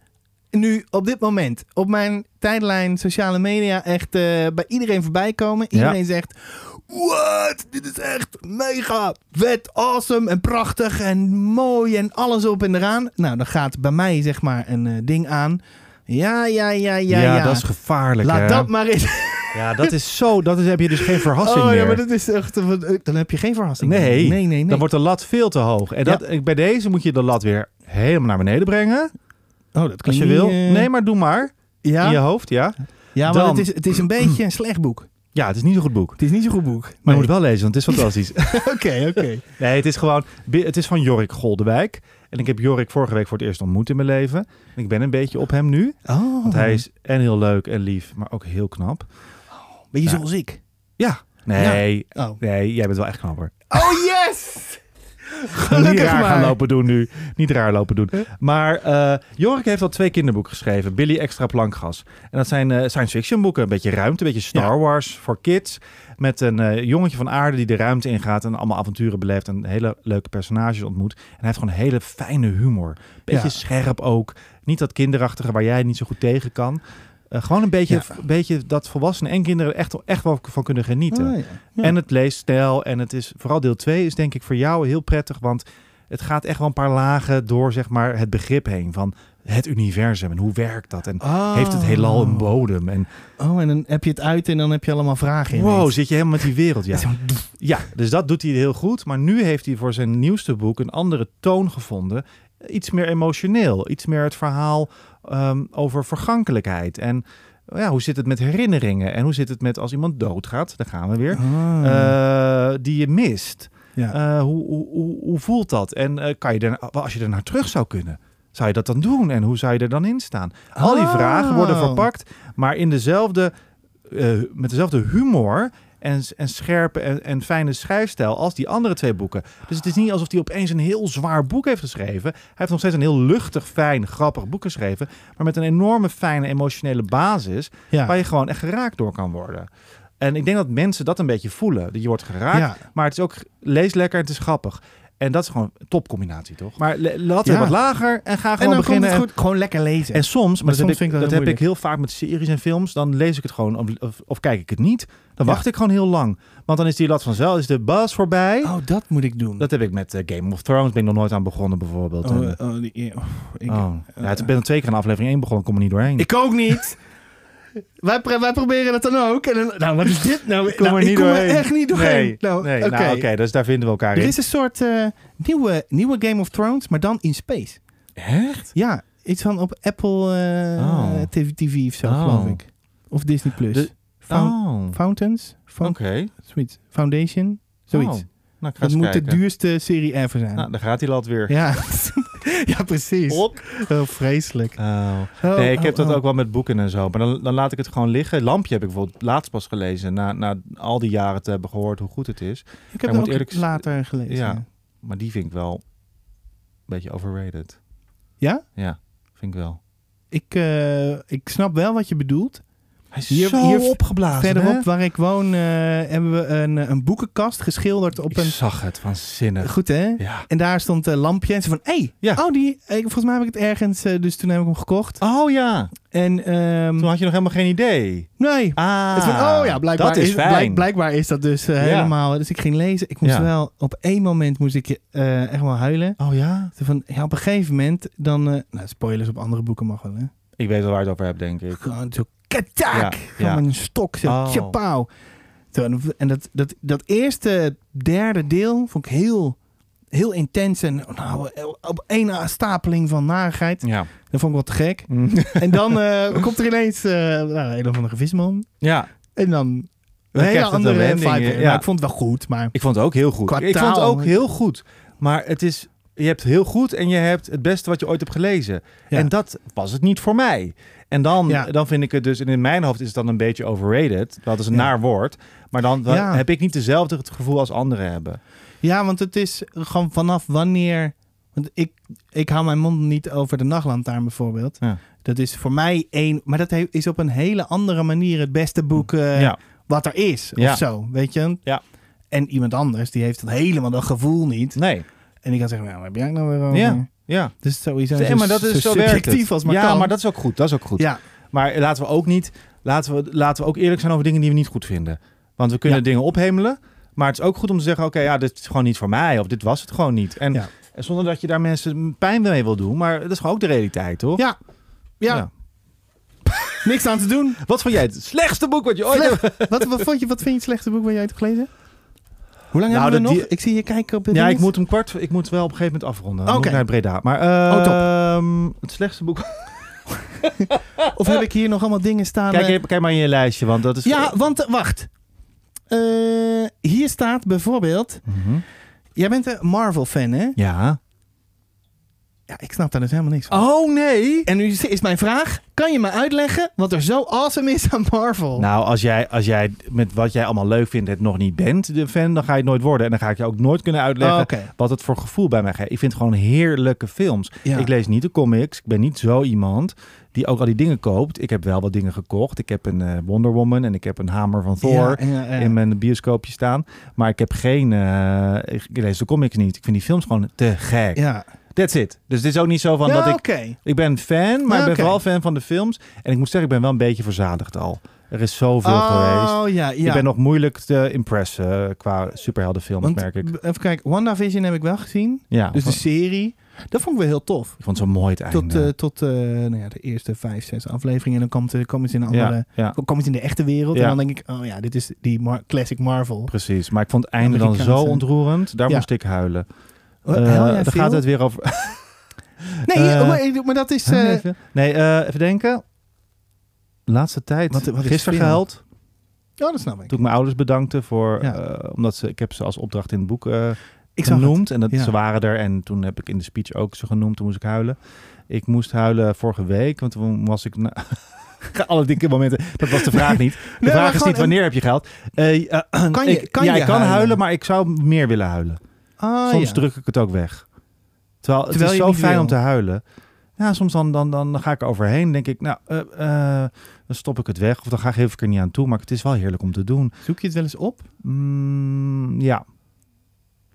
nu op dit moment op mijn tijdlijn sociale media echt eh, bij iedereen voorbij komen. Ja. Iedereen zegt: What? Dit is echt mega vet, awesome en prachtig en mooi en alles op en eraan. Nou, dan gaat bij mij zeg maar een eh, ding aan. Ja, ja, ja, ja, ja. dat is gevaarlijk, Laat hè? dat maar eens. Ja, dat is zo. Dat is, heb je dus geen verrassing oh meer. ja, maar dat is echt. Dan heb je geen verrassing. Nee. nee, nee. nee. Dan wordt de lat veel te hoog. En dat, bij deze moet je de lat weer helemaal naar beneden brengen. oh, dat Als klinkt je niet, wil. eh, Nee, maar doe maar. ja. In je hoofd, ja. Ja, maar Dan- het is, het is een beetje een slecht boek. Ja, het is niet een goed boek. Het is niet zo'n goed boek. Maar je moet wel lezen, want het is fantastisch. Oké, oké. nee, het is gewoon... Het is van Jorik Goldewijk. En ik heb Jorik vorige week voor het eerst ontmoet in mijn leven. En ik ben een beetje op hem nu. Oh, Want hij is en heel leuk en lief, maar ook heel knap. Beetje Ja. zoals ik. Ja. Nee, Oh. nee, jij bent wel echt knapper. Oh, yes! Niet Gelukkig raar gaan lopen doen nu. Niet raar lopen doen. Maar eh Jorik heeft al twee kinderboeken geschreven. Billy Extra Plankgas. En dat zijn eh, science fiction boeken. Een beetje ruimte, een beetje Star Ja. Wars voor kids. Met een eh, jongetje van aarde die de ruimte ingaat en allemaal avonturen beleeft. En hele leuke personages ontmoet. En hij heeft gewoon een hele fijne humor. Beetje Ja. scherp ook. Niet dat kinderachtige waar jij niet zo goed tegen kan. Eh, gewoon een beetje, Ja. een beetje dat volwassenen en kinderen echt, echt wel van kunnen genieten. Oh, ja. Ja. En het leest snel. En het is vooral deel 2 is denk ik voor jou heel prettig. Want het gaat echt wel een paar lagen door zeg maar, het begrip heen van het universum. En hoe werkt dat? En Oh. heeft het heelal een bodem? En Oh, en dan heb je het uit en dan heb je allemaal vragen in. wow, zit je helemaal met die wereld. Ja. Ja, dus dat doet hij heel goed. Maar nu heeft hij voor zijn nieuwste boek een andere toon gevonden. Iets meer emotioneel. Iets meer het verhaal ehm, over vergankelijkheid. En ja, hoe zit het met herinneringen? En hoe zit het met als iemand doodgaat? Daar gaan we weer. Ah. eh, die je mist. ja. Eh, hoe, hoe, hoe, hoe voelt dat? En eh, kan je er, als je er naar terug zou kunnen, zou je dat dan doen? En hoe zou je er dan in staan? Al die Oh. vragen worden verpakt, maar in dezelfde, met dezelfde humor en, en scherpe en, en fijne schrijfstijl als die andere twee boeken. Dus het is niet alsof hij opeens een heel zwaar boek heeft geschreven. Hij heeft nog steeds een heel luchtig, fijn, grappig boek geschreven, maar met een enorme fijne emotionele basis ja. waar je gewoon echt geraakt door kan worden. En ik denk dat mensen dat een beetje voelen. Dat je wordt geraakt, Ja. maar het is ook lees lekker en het is grappig. En dat is gewoon een topcombinatie, toch? Maar we Ja. wat lager en ga En gewoon dan beginnen. komt En, het goed. Gewoon lekker lezen. en soms, maar, soms dat, heb, vind ik, ik dat dat heel heb ik heel vaak met series en films. Dan lees ik het gewoon of, of, of kijk ik het niet. Dan Ja. wacht ik gewoon heel lang. Want dan is die lat vanzelf, is de buzz voorbij. oh, dat moet ik doen. Dat heb ik met eh, Game of Thrones. Ben ik nog nooit aan begonnen bijvoorbeeld. oh, En, oh, die, oh, ik, oh. Ja, ik ben er twee keer aan aflevering 1 begonnen. Kom er niet doorheen. ik ook niet. wij, pro- wij proberen het dan ook. En dan, nou, wat is dit nou? Ik kom Nou, er ik niet kom er doorheen. echt niet doorheen. Nee, nou, nee. oké. Nou, oké, dus daar vinden we elkaar Er in. is een soort eh, nieuwe, nieuwe Game of Thrones, maar dan in space. Echt? Ja, iets van op Apple eh, Oh. TV, TV of zo, Oh. geloof ik. Of Disney Plus. De- Foun- Oh, Fountains? Fou- oké. Zoiets. Foundation? Zoiets. Nou, Dat moet de duurste serie ever zijn. Nou, daar gaat hij lat weer. Ja. ja, precies. Op. Oh, vreselijk. Oh. Oh, Nee, ik heb dat ook wel met boeken en zo. Maar dan, dan laat ik het gewoon liggen. Lampje heb ik bijvoorbeeld laatst pas gelezen. Na, na al die jaren te hebben gehoord hoe goed het is. Ik heb het ook eerlijk later gelezen. Ja. Maar die vind ik wel een beetje overrated. Ja? Ja, vind ik wel. Ik, eh, ik snap wel wat je bedoelt. Hij is Hier- zo hier opgeblazen, Verderop hè? waar ik woon eh, hebben we een, een boekenkast geschilderd op Ik een... zag het, waanzinnig. Goed hè? Ja. En daar stond een lampje en ze van, hé, hey, Ja. oh die, eh, volgens mij heb ik het ergens, eh, dus toen heb ik hem gekocht. Oh ja, En, ehm, toen had je nog helemaal geen idee. nee. Ah, Het van, oh ja, blijkbaar dat is, is, fijn. blijk- blijkbaar is dat dus eh, Ja. helemaal. Dus ik ging lezen. Ik moest Ja. wel, op één moment moest ik eh, echt wel huilen. Oh ja? Zo Van, ja, op een gegeven moment dan, eh, nou spoilers op andere boeken mag wel hè. Ik weet wel waar je het over hebt, denk ik. Gewoon zo katak. Ja, ja. een stok. Zo, Oh. tjapauw. En- dat, dat, dat eerste derde deel vond ik heel, heel intens. En nou, op één stapeling van narigheid. Ja. Dat vond ik wat te gek. en dan eh, komt er ineens eh nou, een of andere visman. Ja, En dan een hele andere vibe. ja. weer. Maar ik vond het wel goed. Maar ik vond het ook heel goed. Qua ik vond het ook heel goed. Maar het is, je hebt heel goed en je hebt het beste wat je ooit hebt gelezen. Ja. En dat was het niet voor mij. En dan, Ja. dan vind ik het dus, en in mijn hoofd is het dan een beetje overrated. Dat is een Ja. naar woord. Maar dan, heb ik niet dezelfde het gevoel als anderen hebben. Ja, want het is gewoon vanaf wanneer. Want ik, ik hou mijn mond niet over de nachtlantaarn bijvoorbeeld. Dat is voor mij één. Maar dat is op een hele andere manier het beste boek eh, wat er is. Ja. Of zo, weet je? Ja. En iemand anders die heeft dat helemaal dat gevoel niet. Nee. En die kan zeggen, nou, waar heb jij nou weer over? Ja. Ja. Dus sowieso Nee, maar dat is zo subjectief als maar ja, kan. maar dat is ook goed. Dat is ook goed. Ja, Maar laten we ook niet, laten we, laten we ook eerlijk zijn over dingen die we niet goed vinden. Want we kunnen Ja. dingen ophemelen. Maar het is ook goed om te zeggen, oké, ja, dit is gewoon niet voor mij. Of dit was het gewoon niet. En, Ja. en zonder dat je daar mensen pijn mee wil doen. Maar dat is gewoon ook de realiteit, toch? ja, ja. niks aan te doen. Wat vond jij het slechtste boek wat je ooit Slecht. hebt? wat, wat, vond je, wat vind je het slechtste boek waar jij hebt gelezen? Hoe lang Nou, hebben we nog? die- Ik zie je kijken op de Ja, ik moet hem kwart, ik moet wel op een gegeven moment afronden. Oké. naar Breda. Maar Oh, top. ehm, het slechtste boek. Of heb ik hier nog allemaal dingen staan? Kijk, eh, kijk maar in je lijstje, want dat is. Ja, want eh, wacht. Eh, hier staat bijvoorbeeld... Mhm. Jij bent een Marvel-fan, hè? Ja. Ja, ik snap daar dus helemaal niks van. Oh nee! En nu is mijn vraag, kan je me uitleggen wat er zo awesome is aan Marvel? Nou, als jij, als jij met wat jij allemaal leuk vindt het nog niet bent, de fan, dan ga je het nooit worden. En dan ga ik je ook nooit kunnen uitleggen Oh, wat het voor gevoel bij mij geeft. Ik vind het gewoon heerlijke films. Ja. Ik lees niet de comics. Ik ben niet zo iemand die ook al die dingen koopt. Ik heb wel wat dingen gekocht. Ik heb een eh, Wonder Woman en ik heb een hamer van Thor Ja, ja, ja. in mijn bioscoopje staan. Maar ik heb geen... eh, ik lees de comics niet. Ik vind die films gewoon te gek. Ja, That's it. Dus het is ook niet zo van ja dat ik... Ik ben fan, maar Ja, ik ben oké. vooral fan van de films. En ik moet zeggen, ik ben wel een beetje verzadigd al. Er is zoveel geweest. Oh ja, ja. Ik ben nog moeilijk te impressen eh, qua superheldenfilms, Want, merk ik. b- Even kijken, WandaVision heb ik wel gezien. Ja, Dus de ik serie. Dat vond ik wel heel tof. vond het zo mooi het einde. Tot, eh, tot eh, nou ja, de eerste vijf, zes afleveringen. En dan komt, eh, komen ze in een ja, andere... ja, ze in de echte wereld. Ja. En dan denk ik, oh ja, dit is die Mar- classic Marvel. precies. Maar ik vond het einde dan zo ontroerend. Daar Ja. moest ik huilen. Eh, dan veel? gaat het weer over... Nee, Eh, maar, maar dat is... eh, nee, even, denken. Laatste tijd. Wat- wat is Gisteren gehuild. oh, dat snap ik. Toen ik mijn ouders bedankte voor... Ja. omdat ze... Ik heb ze als opdracht in het boek Ik genoemd. En dat, Ja. ze waren er. En toen heb ik in de speech ook ze genoemd. Toen moest ik huilen. Ik moest huilen vorige week. Want toen was ik... na- Alle dikke momenten. Dat was de vraag niet. De Nee, vraag is niet wanneer heb je. Eh, eh, Kan je- ik, kan ja, je ik kan huilen? huilen, maar ik zou meer willen huilen. Ah, soms ja. druk ik het ook weg. Terwijl, het is zo fijn wil. om te huilen. Ja, soms dan, dan, dan ga ik er overheen. denk ik, nou, eh, eh, dan stop ik het weg. Of dan ga geef ik er niet aan toe. Maar het is wel heerlijk om te doen. Zoek je het wel eens op? Mm, ja,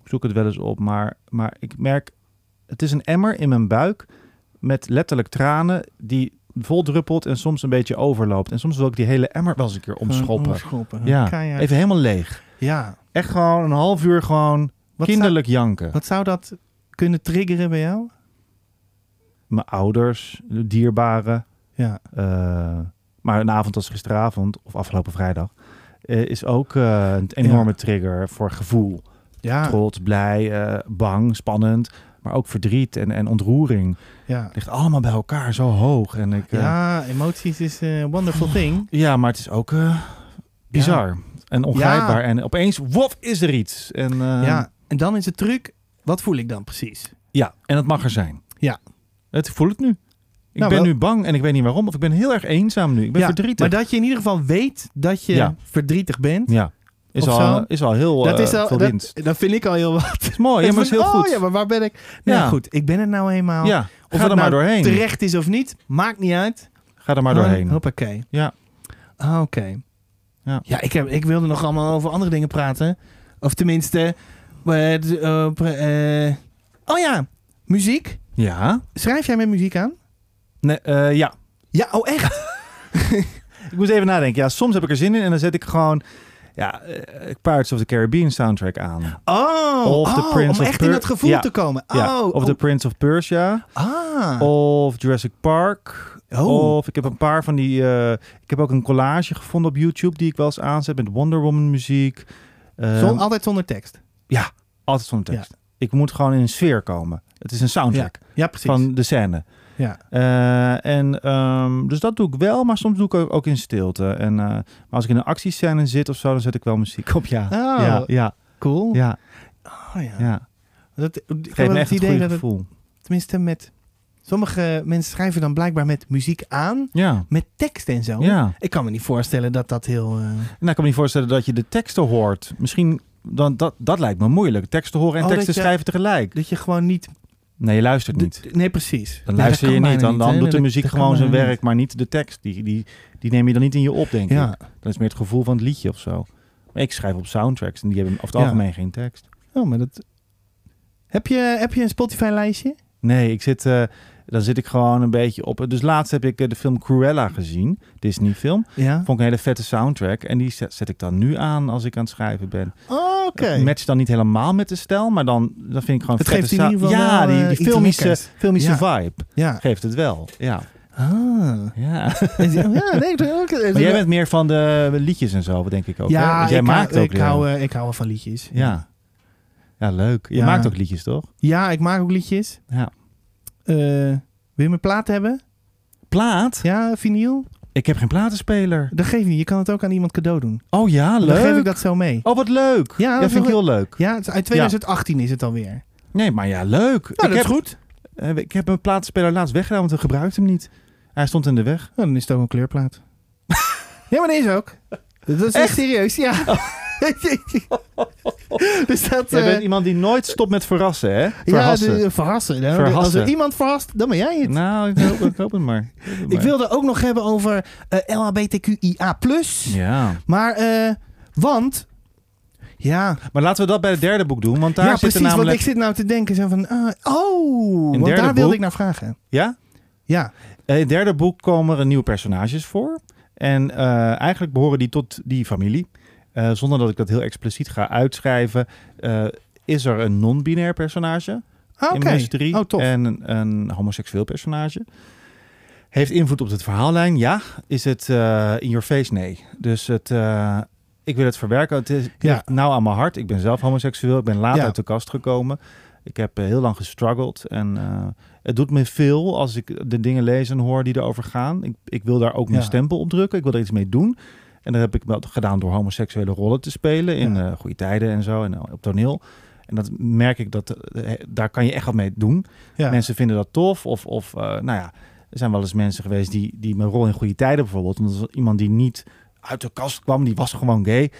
ik zoek het wel eens op. Maar, maar ik merk, het is een emmer in mijn buik met letterlijk tranen die vol druppelt en soms een beetje overloopt. En soms wil ik die hele emmer wel eens een keer omschoppen. Omschoppen. Ja, even helemaal leeg. Ja. Echt gewoon een half uur gewoon Wat kinderlijk janken. Wat zou dat kunnen triggeren bij jou? Mijn ouders, de dierbaren. Ja. eh, maar een avond als gisteravond of afgelopen vrijdag eh, is ook eh, een enorme Ja. trigger voor gevoel. Ja. Trots, blij, bang, spannend. Maar ook verdriet en, en ontroering. Ja. Ligt allemaal bij elkaar zo hoog. En ik, ja. Ja, emoties is een wonderful thing. maar het is ook bizar. En ongrijpbaar. En opeens, wof, is er iets. En, ja. En dan is het truc, wat voel ik dan precies? ja, en het mag er zijn. Ja. Het, voel het nu. Ik Nou, ben wel- nu bang en ik weet niet waarom. Of ik ben heel erg eenzaam nu. Ik ben ja, verdrietig. Maar dat je in ieder geval weet dat je Ja. verdrietig bent. Ja. Is al, is al heel Dat eh, is al, veel dat, dat vind ik al heel wat. Het is mooi, ja, maar is heel oh, goed. ja, maar waar ben ik? Nou Ja. goed, ik ben het nou eenmaal. ja, of ga er maar nou doorheen. terecht is of niet, maakt niet uit. Ga er maar Ah, doorheen. Hoppakee. Ja. Ah, Oké. Ja. Ja, ik, heb, ik wilde nog allemaal over andere dingen praten. Of tenminste... eh, eh, eh, oh ja, muziek. Ja. Schrijf jij met muziek aan? Nee, ja. Ja, oh echt? Ik moest even nadenken. Ja, soms heb ik er zin in en dan zet ik gewoon ja, Pirates of the Caribbean soundtrack aan. Oh, Of The oh, Prince om of echt in dat gevoel Ja. te komen. ja. Oh, Of The Prince of Persia. Ah. Of Jurassic Park. Oh. Of ik heb een paar van die... ik heb ook een collage gevonden op YouTube die ik wel eens aanzet met Wonder Woman muziek. Zon- altijd zonder tekst. Altijd zonder tekst. Ik moet gewoon in een sfeer komen. Het is een soundtrack Ja, precies. van de scène. ja. Eh, en, ehm, dus dat doe ik wel, maar soms doe ik ook, ook in stilte. En, eh, maar als ik in een actiescène zit of zo, dan zet ik wel muziek op. Ja, Oh. ja, ja, Cool. ja, Oh, ja. ja. Dat, ik Geeft heb me echt het idee goede dat het, gevoel. tenminste met... Sommige mensen schrijven dan blijkbaar met muziek aan, Ja, met tekst en zo. ja. Ik kan me niet voorstellen dat dat heel... eh, Nou, ik kan me niet voorstellen dat je de teksten hoort. Misschien, dan, dat, dat lijkt me moeilijk. Teksten horen en Oh, teksten je- schrijven tegelijk. dat je gewoon niet... Nee, je luistert niet. d- Nee, precies. Dan Nee, luister je niet. Dan, dan doet de muziek gewoon zijn werk, maar niet de tekst. Die, die, die neem je dan niet in je op, denk. Ja. ik. Dat is meer het gevoel van het liedje of zo. Maar ik schrijf op soundtracks en die hebben over het Ja. algemeen geen tekst. Oh, maar dat... Heb je, heb je een Spotify-lijstje? Nee, ik zit, eh, dan zit ik gewoon een beetje op. Dus laatst heb ik eh, de film Cruella gezien, Disney film. Ja. Vond ik een hele vette soundtrack. En die zet, zet ik dan nu aan als ik aan het schrijven ben. Oh, oké. Dan niet helemaal met de stijl, maar dan, dan vind ik gewoon Het geeft in ieder geval Ja, wel, die, eh, die filmische, filmische Ja. vibe Ja. geeft het wel. Ja, Ah. ja. ja, nee. Maar jij bent meer van de liedjes en zo, denk ik ook. hè? Ja, Want jij ik, maakt hou, ook. ik, hou, eh, ik hou van liedjes. ja. Ja, leuk. Je Ja. maakt ook liedjes, toch? Ja, ik maak ook liedjes. Ja. Eh, wil je mijn plaat hebben? Plaat? Ja, vinyl? Ik heb geen platenspeler. Dat geeft niet. Je kan het ook aan iemand cadeau doen. Oh ja, Dan leuk. geef ik dat zo mee. Oh, wat leuk. Ja, Ja, dat vind ik is heel leuk. Ja, is uit 2018 is het alweer. Nee, maar ja, leuk. Nou, ik dat heb, is goed. Eh, ik heb mijn platenspeler laatst weggedaan, want we gebruikten hem niet. Hij stond in de weg. Oh, dan is het ook een kleurplaat. ja, maar deze ook. Dat is echt serieus, ja. dus dat... Jij eh, bent iemand die nooit stopt met verrassen, hè? ja, Verrassen. de, verrassen. Nou, Verrassen. Als er iemand verrast, dan ben jij het. Nou, ik hoop, ik hoop het maar. Ik hoop het Ik maar. wilde ook nog hebben over eh LHBTQIA+. Ja. Maar, eh, want... Ja, Maar laten we dat bij het derde boek doen, want daar ja zitten precies. Want namelijk... ik zit nou te denken zo van... oh, want daar wilde boek- ik naar vragen. Ja? Ja, In het derde boek komen er nieuwe personages voor. En eigenlijk behoren die tot die familie. Eh, zonder dat ik dat heel expliciet ga uitschrijven, eh, is er een non-binair personage Ah, in oké. Mus 3 Oh, tof. en een, een homoseksueel personage. Heeft invloed op het verhaallijn? Ja. Is het eh, in your face? Nee. Dus het, ik wil het verwerken. Het is Ja. nauw aan mijn hart. Ik ben zelf homoseksueel. Ik ben laat Ja. uit de kast gekomen. Ik heb heel lang gestruggeld. En het doet me veel als ik de dingen lees en hoor die erover gaan. Ik, ik wil daar ook mijn stempel op drukken. Ik wil er iets mee doen. En dat heb ik wel gedaan door homoseksuele rollen te spelen. In Ja. eh, goede tijden en zo. En eh, op toneel. En dat merk ik dat eh, daar kan je echt wat mee doen. ja. Mensen vinden dat tof. Of, of nou ja, er zijn wel eens mensen geweest die, die mijn rol in goede tijden bijvoorbeeld. Omdat iemand die niet uit de kast kwam, die was gewoon gay.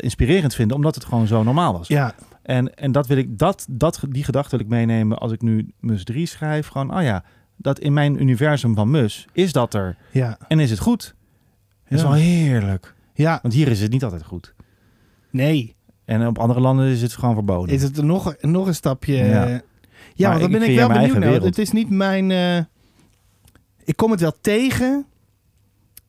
inspirerend vinden, omdat het gewoon zo normaal was. ja, En, en dat wil ik, dat, dat, die gedachte wil ik meenemen als ik nu Mus 3 schrijf. Gewoon, oh ja, dat in mijn universum van Mus is dat er. ja, En is het goed. Dat is Ja. wel heerlijk. ja. Want hier is het niet altijd goed. Nee. En op andere landen is het gewoon verboden. Is het er nog, nog een stapje... Ja. Ja, Maar want dan ben ik wel benieuwd naar. Het is niet mijn... eh, ik kom het wel tegen,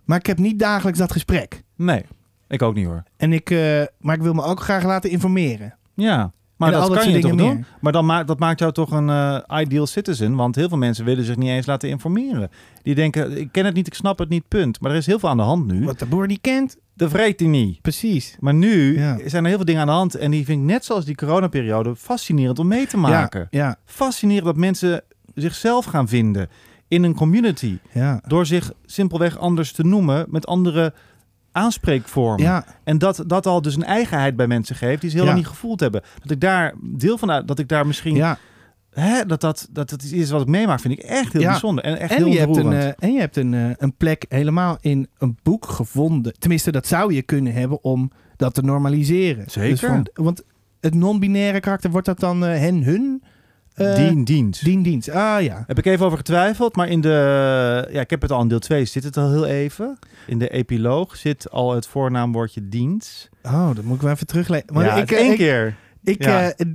maar ik heb niet dagelijks dat gesprek. Nee, ik ook niet hoor. En ik, eh, maar ik wil me ook graag laten informeren. Ja, maar dat dat kan je toch dingen doen? meer. Maar dan maakt, dat maakt jou toch een eh, ideal citizen. Want heel veel mensen willen zich niet eens laten informeren. Die denken, ik ken het niet, ik snap het niet, punt. Maar er is heel veel aan de hand nu. Wat de boer niet kent. De vreet hij niet. Precies. Maar nu Ja. zijn er heel veel dingen aan de hand. En die vind ik net zoals die coronaperiode fascinerend om mee te maken. Ja, ja, Fascinerend dat mensen zichzelf gaan vinden in een community. ja. Door zich simpelweg anders te noemen met andere aanspreekvormen. Ja, En dat, dat al dus een eigenheid bij mensen geeft die ze heel Ja. lang niet gevoeld hebben. Dat ik daar deel van uit, dat ik daar misschien, ja. hè, dat, dat, dat iets is wat ik meemaak, vind ik echt heel bijzonder. En echt En heel je, hebt een, eh, en je hebt een, eh, een plek helemaal in een boek gevonden. Tenminste, dat zou je kunnen hebben om dat te normaliseren. Zeker. Dus van- want het non-binaire karakter, wordt dat dan eh, hen, hun? Eh, Dien, dienst. Dien, dienst. Ah ja. Heb ik even over getwijfeld, maar in de, ja, ik heb het al in deel 2, zit het al heel even. In de epiloog zit al het voornaamwoordje dienst. Oh, dat moet ik wel even teruglezen. Ja, ik, eh, één ik, keer. Ik, Ja. eh,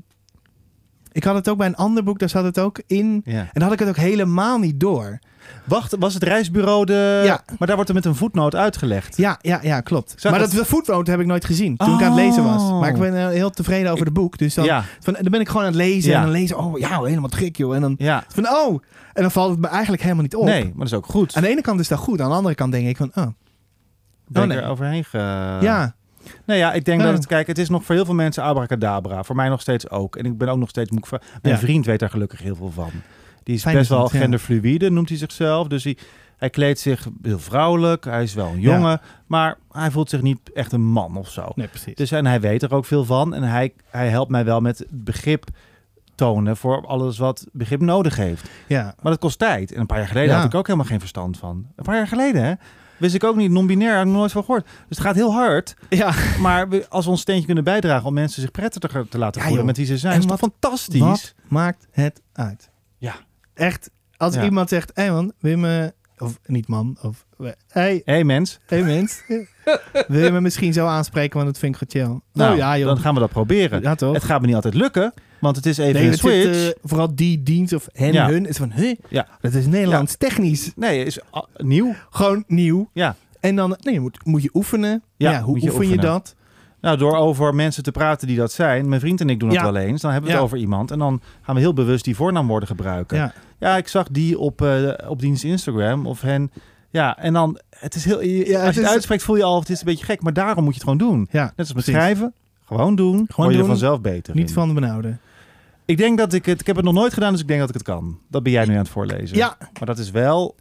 ik had het ook bij een ander boek, daar zat het ook in. Ja. En dan had ik het ook helemaal niet door. Wacht, was het reisbureau de... Ja. Maar daar wordt er met een voetnoot uitgelegd. Ja, ja, ja, klopt. Maar dat footnote heb ik nooit gezien toen ik aan het lezen was. Oh. Maar ik ben eh, heel tevreden over het boek. Dus dan, Ja, van, dan ben ik gewoon aan het lezen Ja. en dan lezen. Oh ja, helemaal te gek joh. En dan ja. van oh. En dan valt het me eigenlijk helemaal niet op. Nee, maar dat is ook goed. Aan de ene kant is dat goed. Aan de andere kant denk ik van oh. ben Oh, nee. er overheen ge... ja, Nou ja, ik denk Ja. dat het, kijk, het is nog voor heel veel mensen abracadabra. Voor mij nog steeds ook. En ik ben ook nog steeds moe. Mijn Ja. vriend weet daar gelukkig heel veel van. Die is Fijn best wel genderfluïde, noemt hij zichzelf. Dus hij, hij kleedt zich heel vrouwelijk. Hij is wel een jongen. Maar hij voelt zich niet echt een man of zo. nee precies. Dus en hij weet er ook veel van. En hij, hij helpt mij wel met begrip tonen voor alles wat begrip nodig heeft. ja. Maar dat kost tijd. En een paar jaar geleden Ja. had ik ook helemaal geen verstand van. Een paar jaar geleden, hè? Wist ik ook niet, non-binair, had ik nooit van gehoord. Dus het gaat heel hard. Ja, Maar we, als we ons steentje kunnen bijdragen om mensen zich prettiger te laten Ja, voelen joh. met wie ze zijn, En is wat- fantastisch? wat maakt het uit? Echt, als Ja. iemand zegt, hé man, wil je me... Of niet man, of... Hey, Hé hey, mens, hey mens. wil je me misschien zo aanspreken, want dat vind ik goed chill. nou, oh ja joh. dan gaan we dat proberen. Ja toch? Het gaat me niet altijd lukken, want het is even nee, een het zit, switch. eh, vooral die dienst of hen, Ja. hun. is van, huh? Ja. Dat is Nederlands technisch. Nee, is ah, nieuw. Gewoon nieuw. Ja. En dan, nee, moet, moet je oefenen. Ja, hoe je oefen je dat? Nou, door over mensen te praten die dat zijn. Mijn vriend en ik doen het Ja. wel eens. Dan hebben we het Ja. over iemand. En dan gaan we heel bewust die voornaamwoorden gebruiken. Ja, Ja. ik zag die op, eh op diens Instagram. Of hen. Ja, en dan, het is heel, als je het is- uitspreekt voel je al, het is een beetje gek. Maar daarom moet je het gewoon doen. Ja, Net als met schrijven. Gewoon doen. Gewoon word je er doen. vanzelf beter Niet in. van de benauwde. Ik denk dat ik het, ik heb het nog nooit gedaan, dus ik denk dat ik het kan. Dat ben jij nu aan het voorlezen. Ja, Maar dat is wel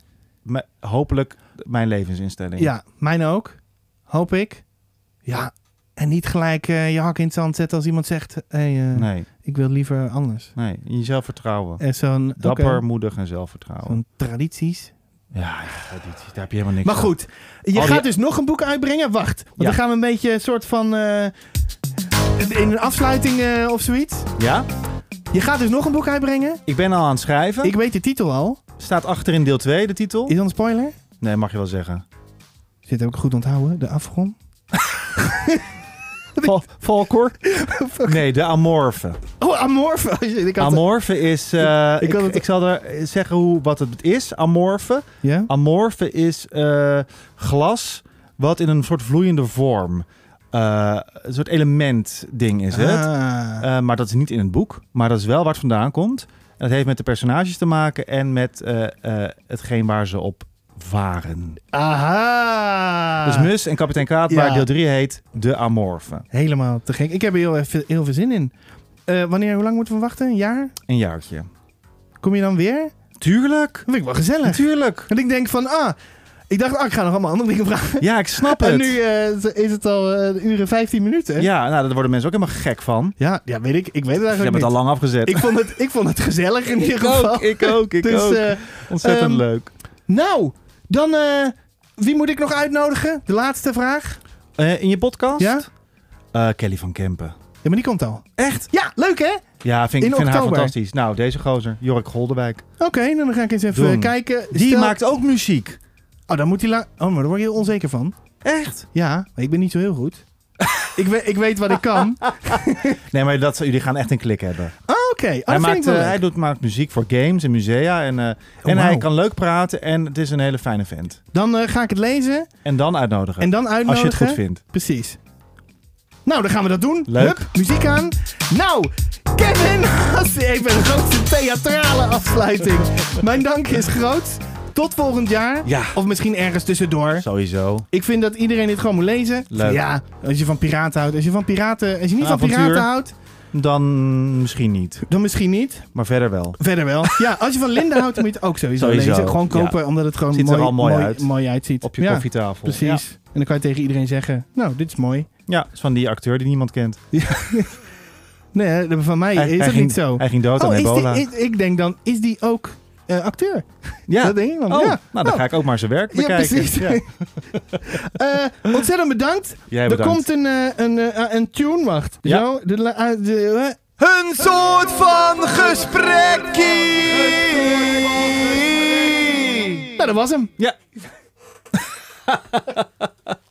hopelijk mijn levensinstelling. ja, mijn ook. Hoop ik. Ja, En niet gelijk eh, je hak in het zand zetten als iemand zegt... Hey, eh, Nee, ik wil liever anders. nee. In jezelf vertrouwen. En zo'n Dapper, moedig en zelfvertrouwen. zo'n tradities. Ja, tradities, daar heb je helemaal niks Maar aan. goed, je Al gaat die- dus nog een boek uitbrengen. Wacht, want Ja. dan gaan we een beetje een soort van... eh, in een afsluiting eh, of zoiets. Ja? Je gaat dus nog een boek uitbrengen. Ik ben al aan het schrijven. Ik weet de titel al. Staat achter in deel 2 de titel. Is dat een spoiler? Nee, mag je wel zeggen. Zit heb ik goed onthouden. De afgrond. Val, Valkor? Nee, de Amorfe. Oh, Amorphe. Oh, Ik had Amorfe is... eh, Ik ik, had ik, het- zal er zeggen hoe, wat het is. Amorfe. Ja? Amorfe is eh, glas wat in een soort vloeiende vorm... eh, een soort element ding is het. Ah. Eh, maar dat is niet in het boek. Maar dat is wel waar het vandaan komt. En dat heeft met de personages te maken en met eh, eh, hetgeen waar ze op varen. Aha. Dus Mus en kapitein Kaatbaar, Ja. deel 3 heet De Amorfe. Helemaal te gek. Ik heb er heel, even, heel veel zin in. Eh, wanneer, hoe lang moeten we wachten? Een jaar? Een jaartje. Kom je dan weer? Tuurlijk. Dat vind ik wel gezellig. Natuurlijk. En ik denk van, ah, ik dacht, ah, ik ga nog allemaal andere dingen vragen. Ja, ik snap het. En nu eh, is het al een uur en 15 minuten. Ja, nou, daar worden mensen ook helemaal gek van. Ja, ja, weet ik. Ik weet het Je eigenlijk hebt het al lang afgezet. Ik vond, het, ik vond het gezellig in ieder geval. ik ook, ik dus, ook. eh, Ontzettend ehm, leuk. nou, dan, eh, wie moet ik nog uitnodigen? De laatste vraag. Eh, in je podcast? Ja? Eh, Kelly van Kempen. Ja, maar die komt al. Echt? Ja, leuk hè? Ja, vind, ik In vind haar fantastisch. Nou, deze gozer, Jorik Goldewijk. Oké, dan ga ik eens even Doen. kijken. Die Stel- maakt ook muziek. Oh, dan moet hij lang... Oh, maar daar word je heel onzeker van. Echt? Ja, maar ik ben niet zo heel goed. Ik, weet, ik weet wat ik kan. Oh, Nee, maar dat, jullie gaan echt een klik hebben. Oké, oh, hij, maakt, eh, hij doet, maakt muziek voor games en musea. En, eh, en hij kan leuk praten en het is een hele fijne vent. Dan eh, ga ik het lezen En dan uitnodigen. en dan uitnodigen. als je het goed vindt. Precies. Nou, dan gaan we dat doen. Leuk. Hup, muziek aan. Nou, Kevin, even een grote theatrale afsluiting. Mijn dank is groot. Tot volgend jaar. Ja, Of misschien ergens tussendoor. sowieso. Ik vind dat iedereen dit gewoon moet lezen. Leuk. Ja, als je van piraten houdt. Als je, van piraten, als je niet van piraten houdt, Dan misschien niet. dan misschien niet. Maar verder wel. Verder wel. Ja, als je van Linda houdt, moet je het ook sowieso, Sowieso, lezen. Gewoon ja. kopen, omdat het gewoon Ziet er mooi, al mooi uit. mooi uitziet. Op je ja, koffietafel. Precies. En dan kan je tegen iedereen zeggen, nou, dit is mooi. Ja, is van die acteur die niemand kent. Nee, van mij Hij- is het ging- niet zo. Hij ging dood aan Oh, ebola. die, ik denk dan, is die ook eh, acteur? ja. Dat denk ik dan. Oh, ja. nou dan Oh. ga ik ook maar zijn werk Ja, bekijken. precies. Ja. Eh, ontzettend bedankt. Jij er bedankt. komt een, eh, een, een tune, wacht. Ja. Zo, de, Een soort van gesprekkie. nou, dat was hem. Ja.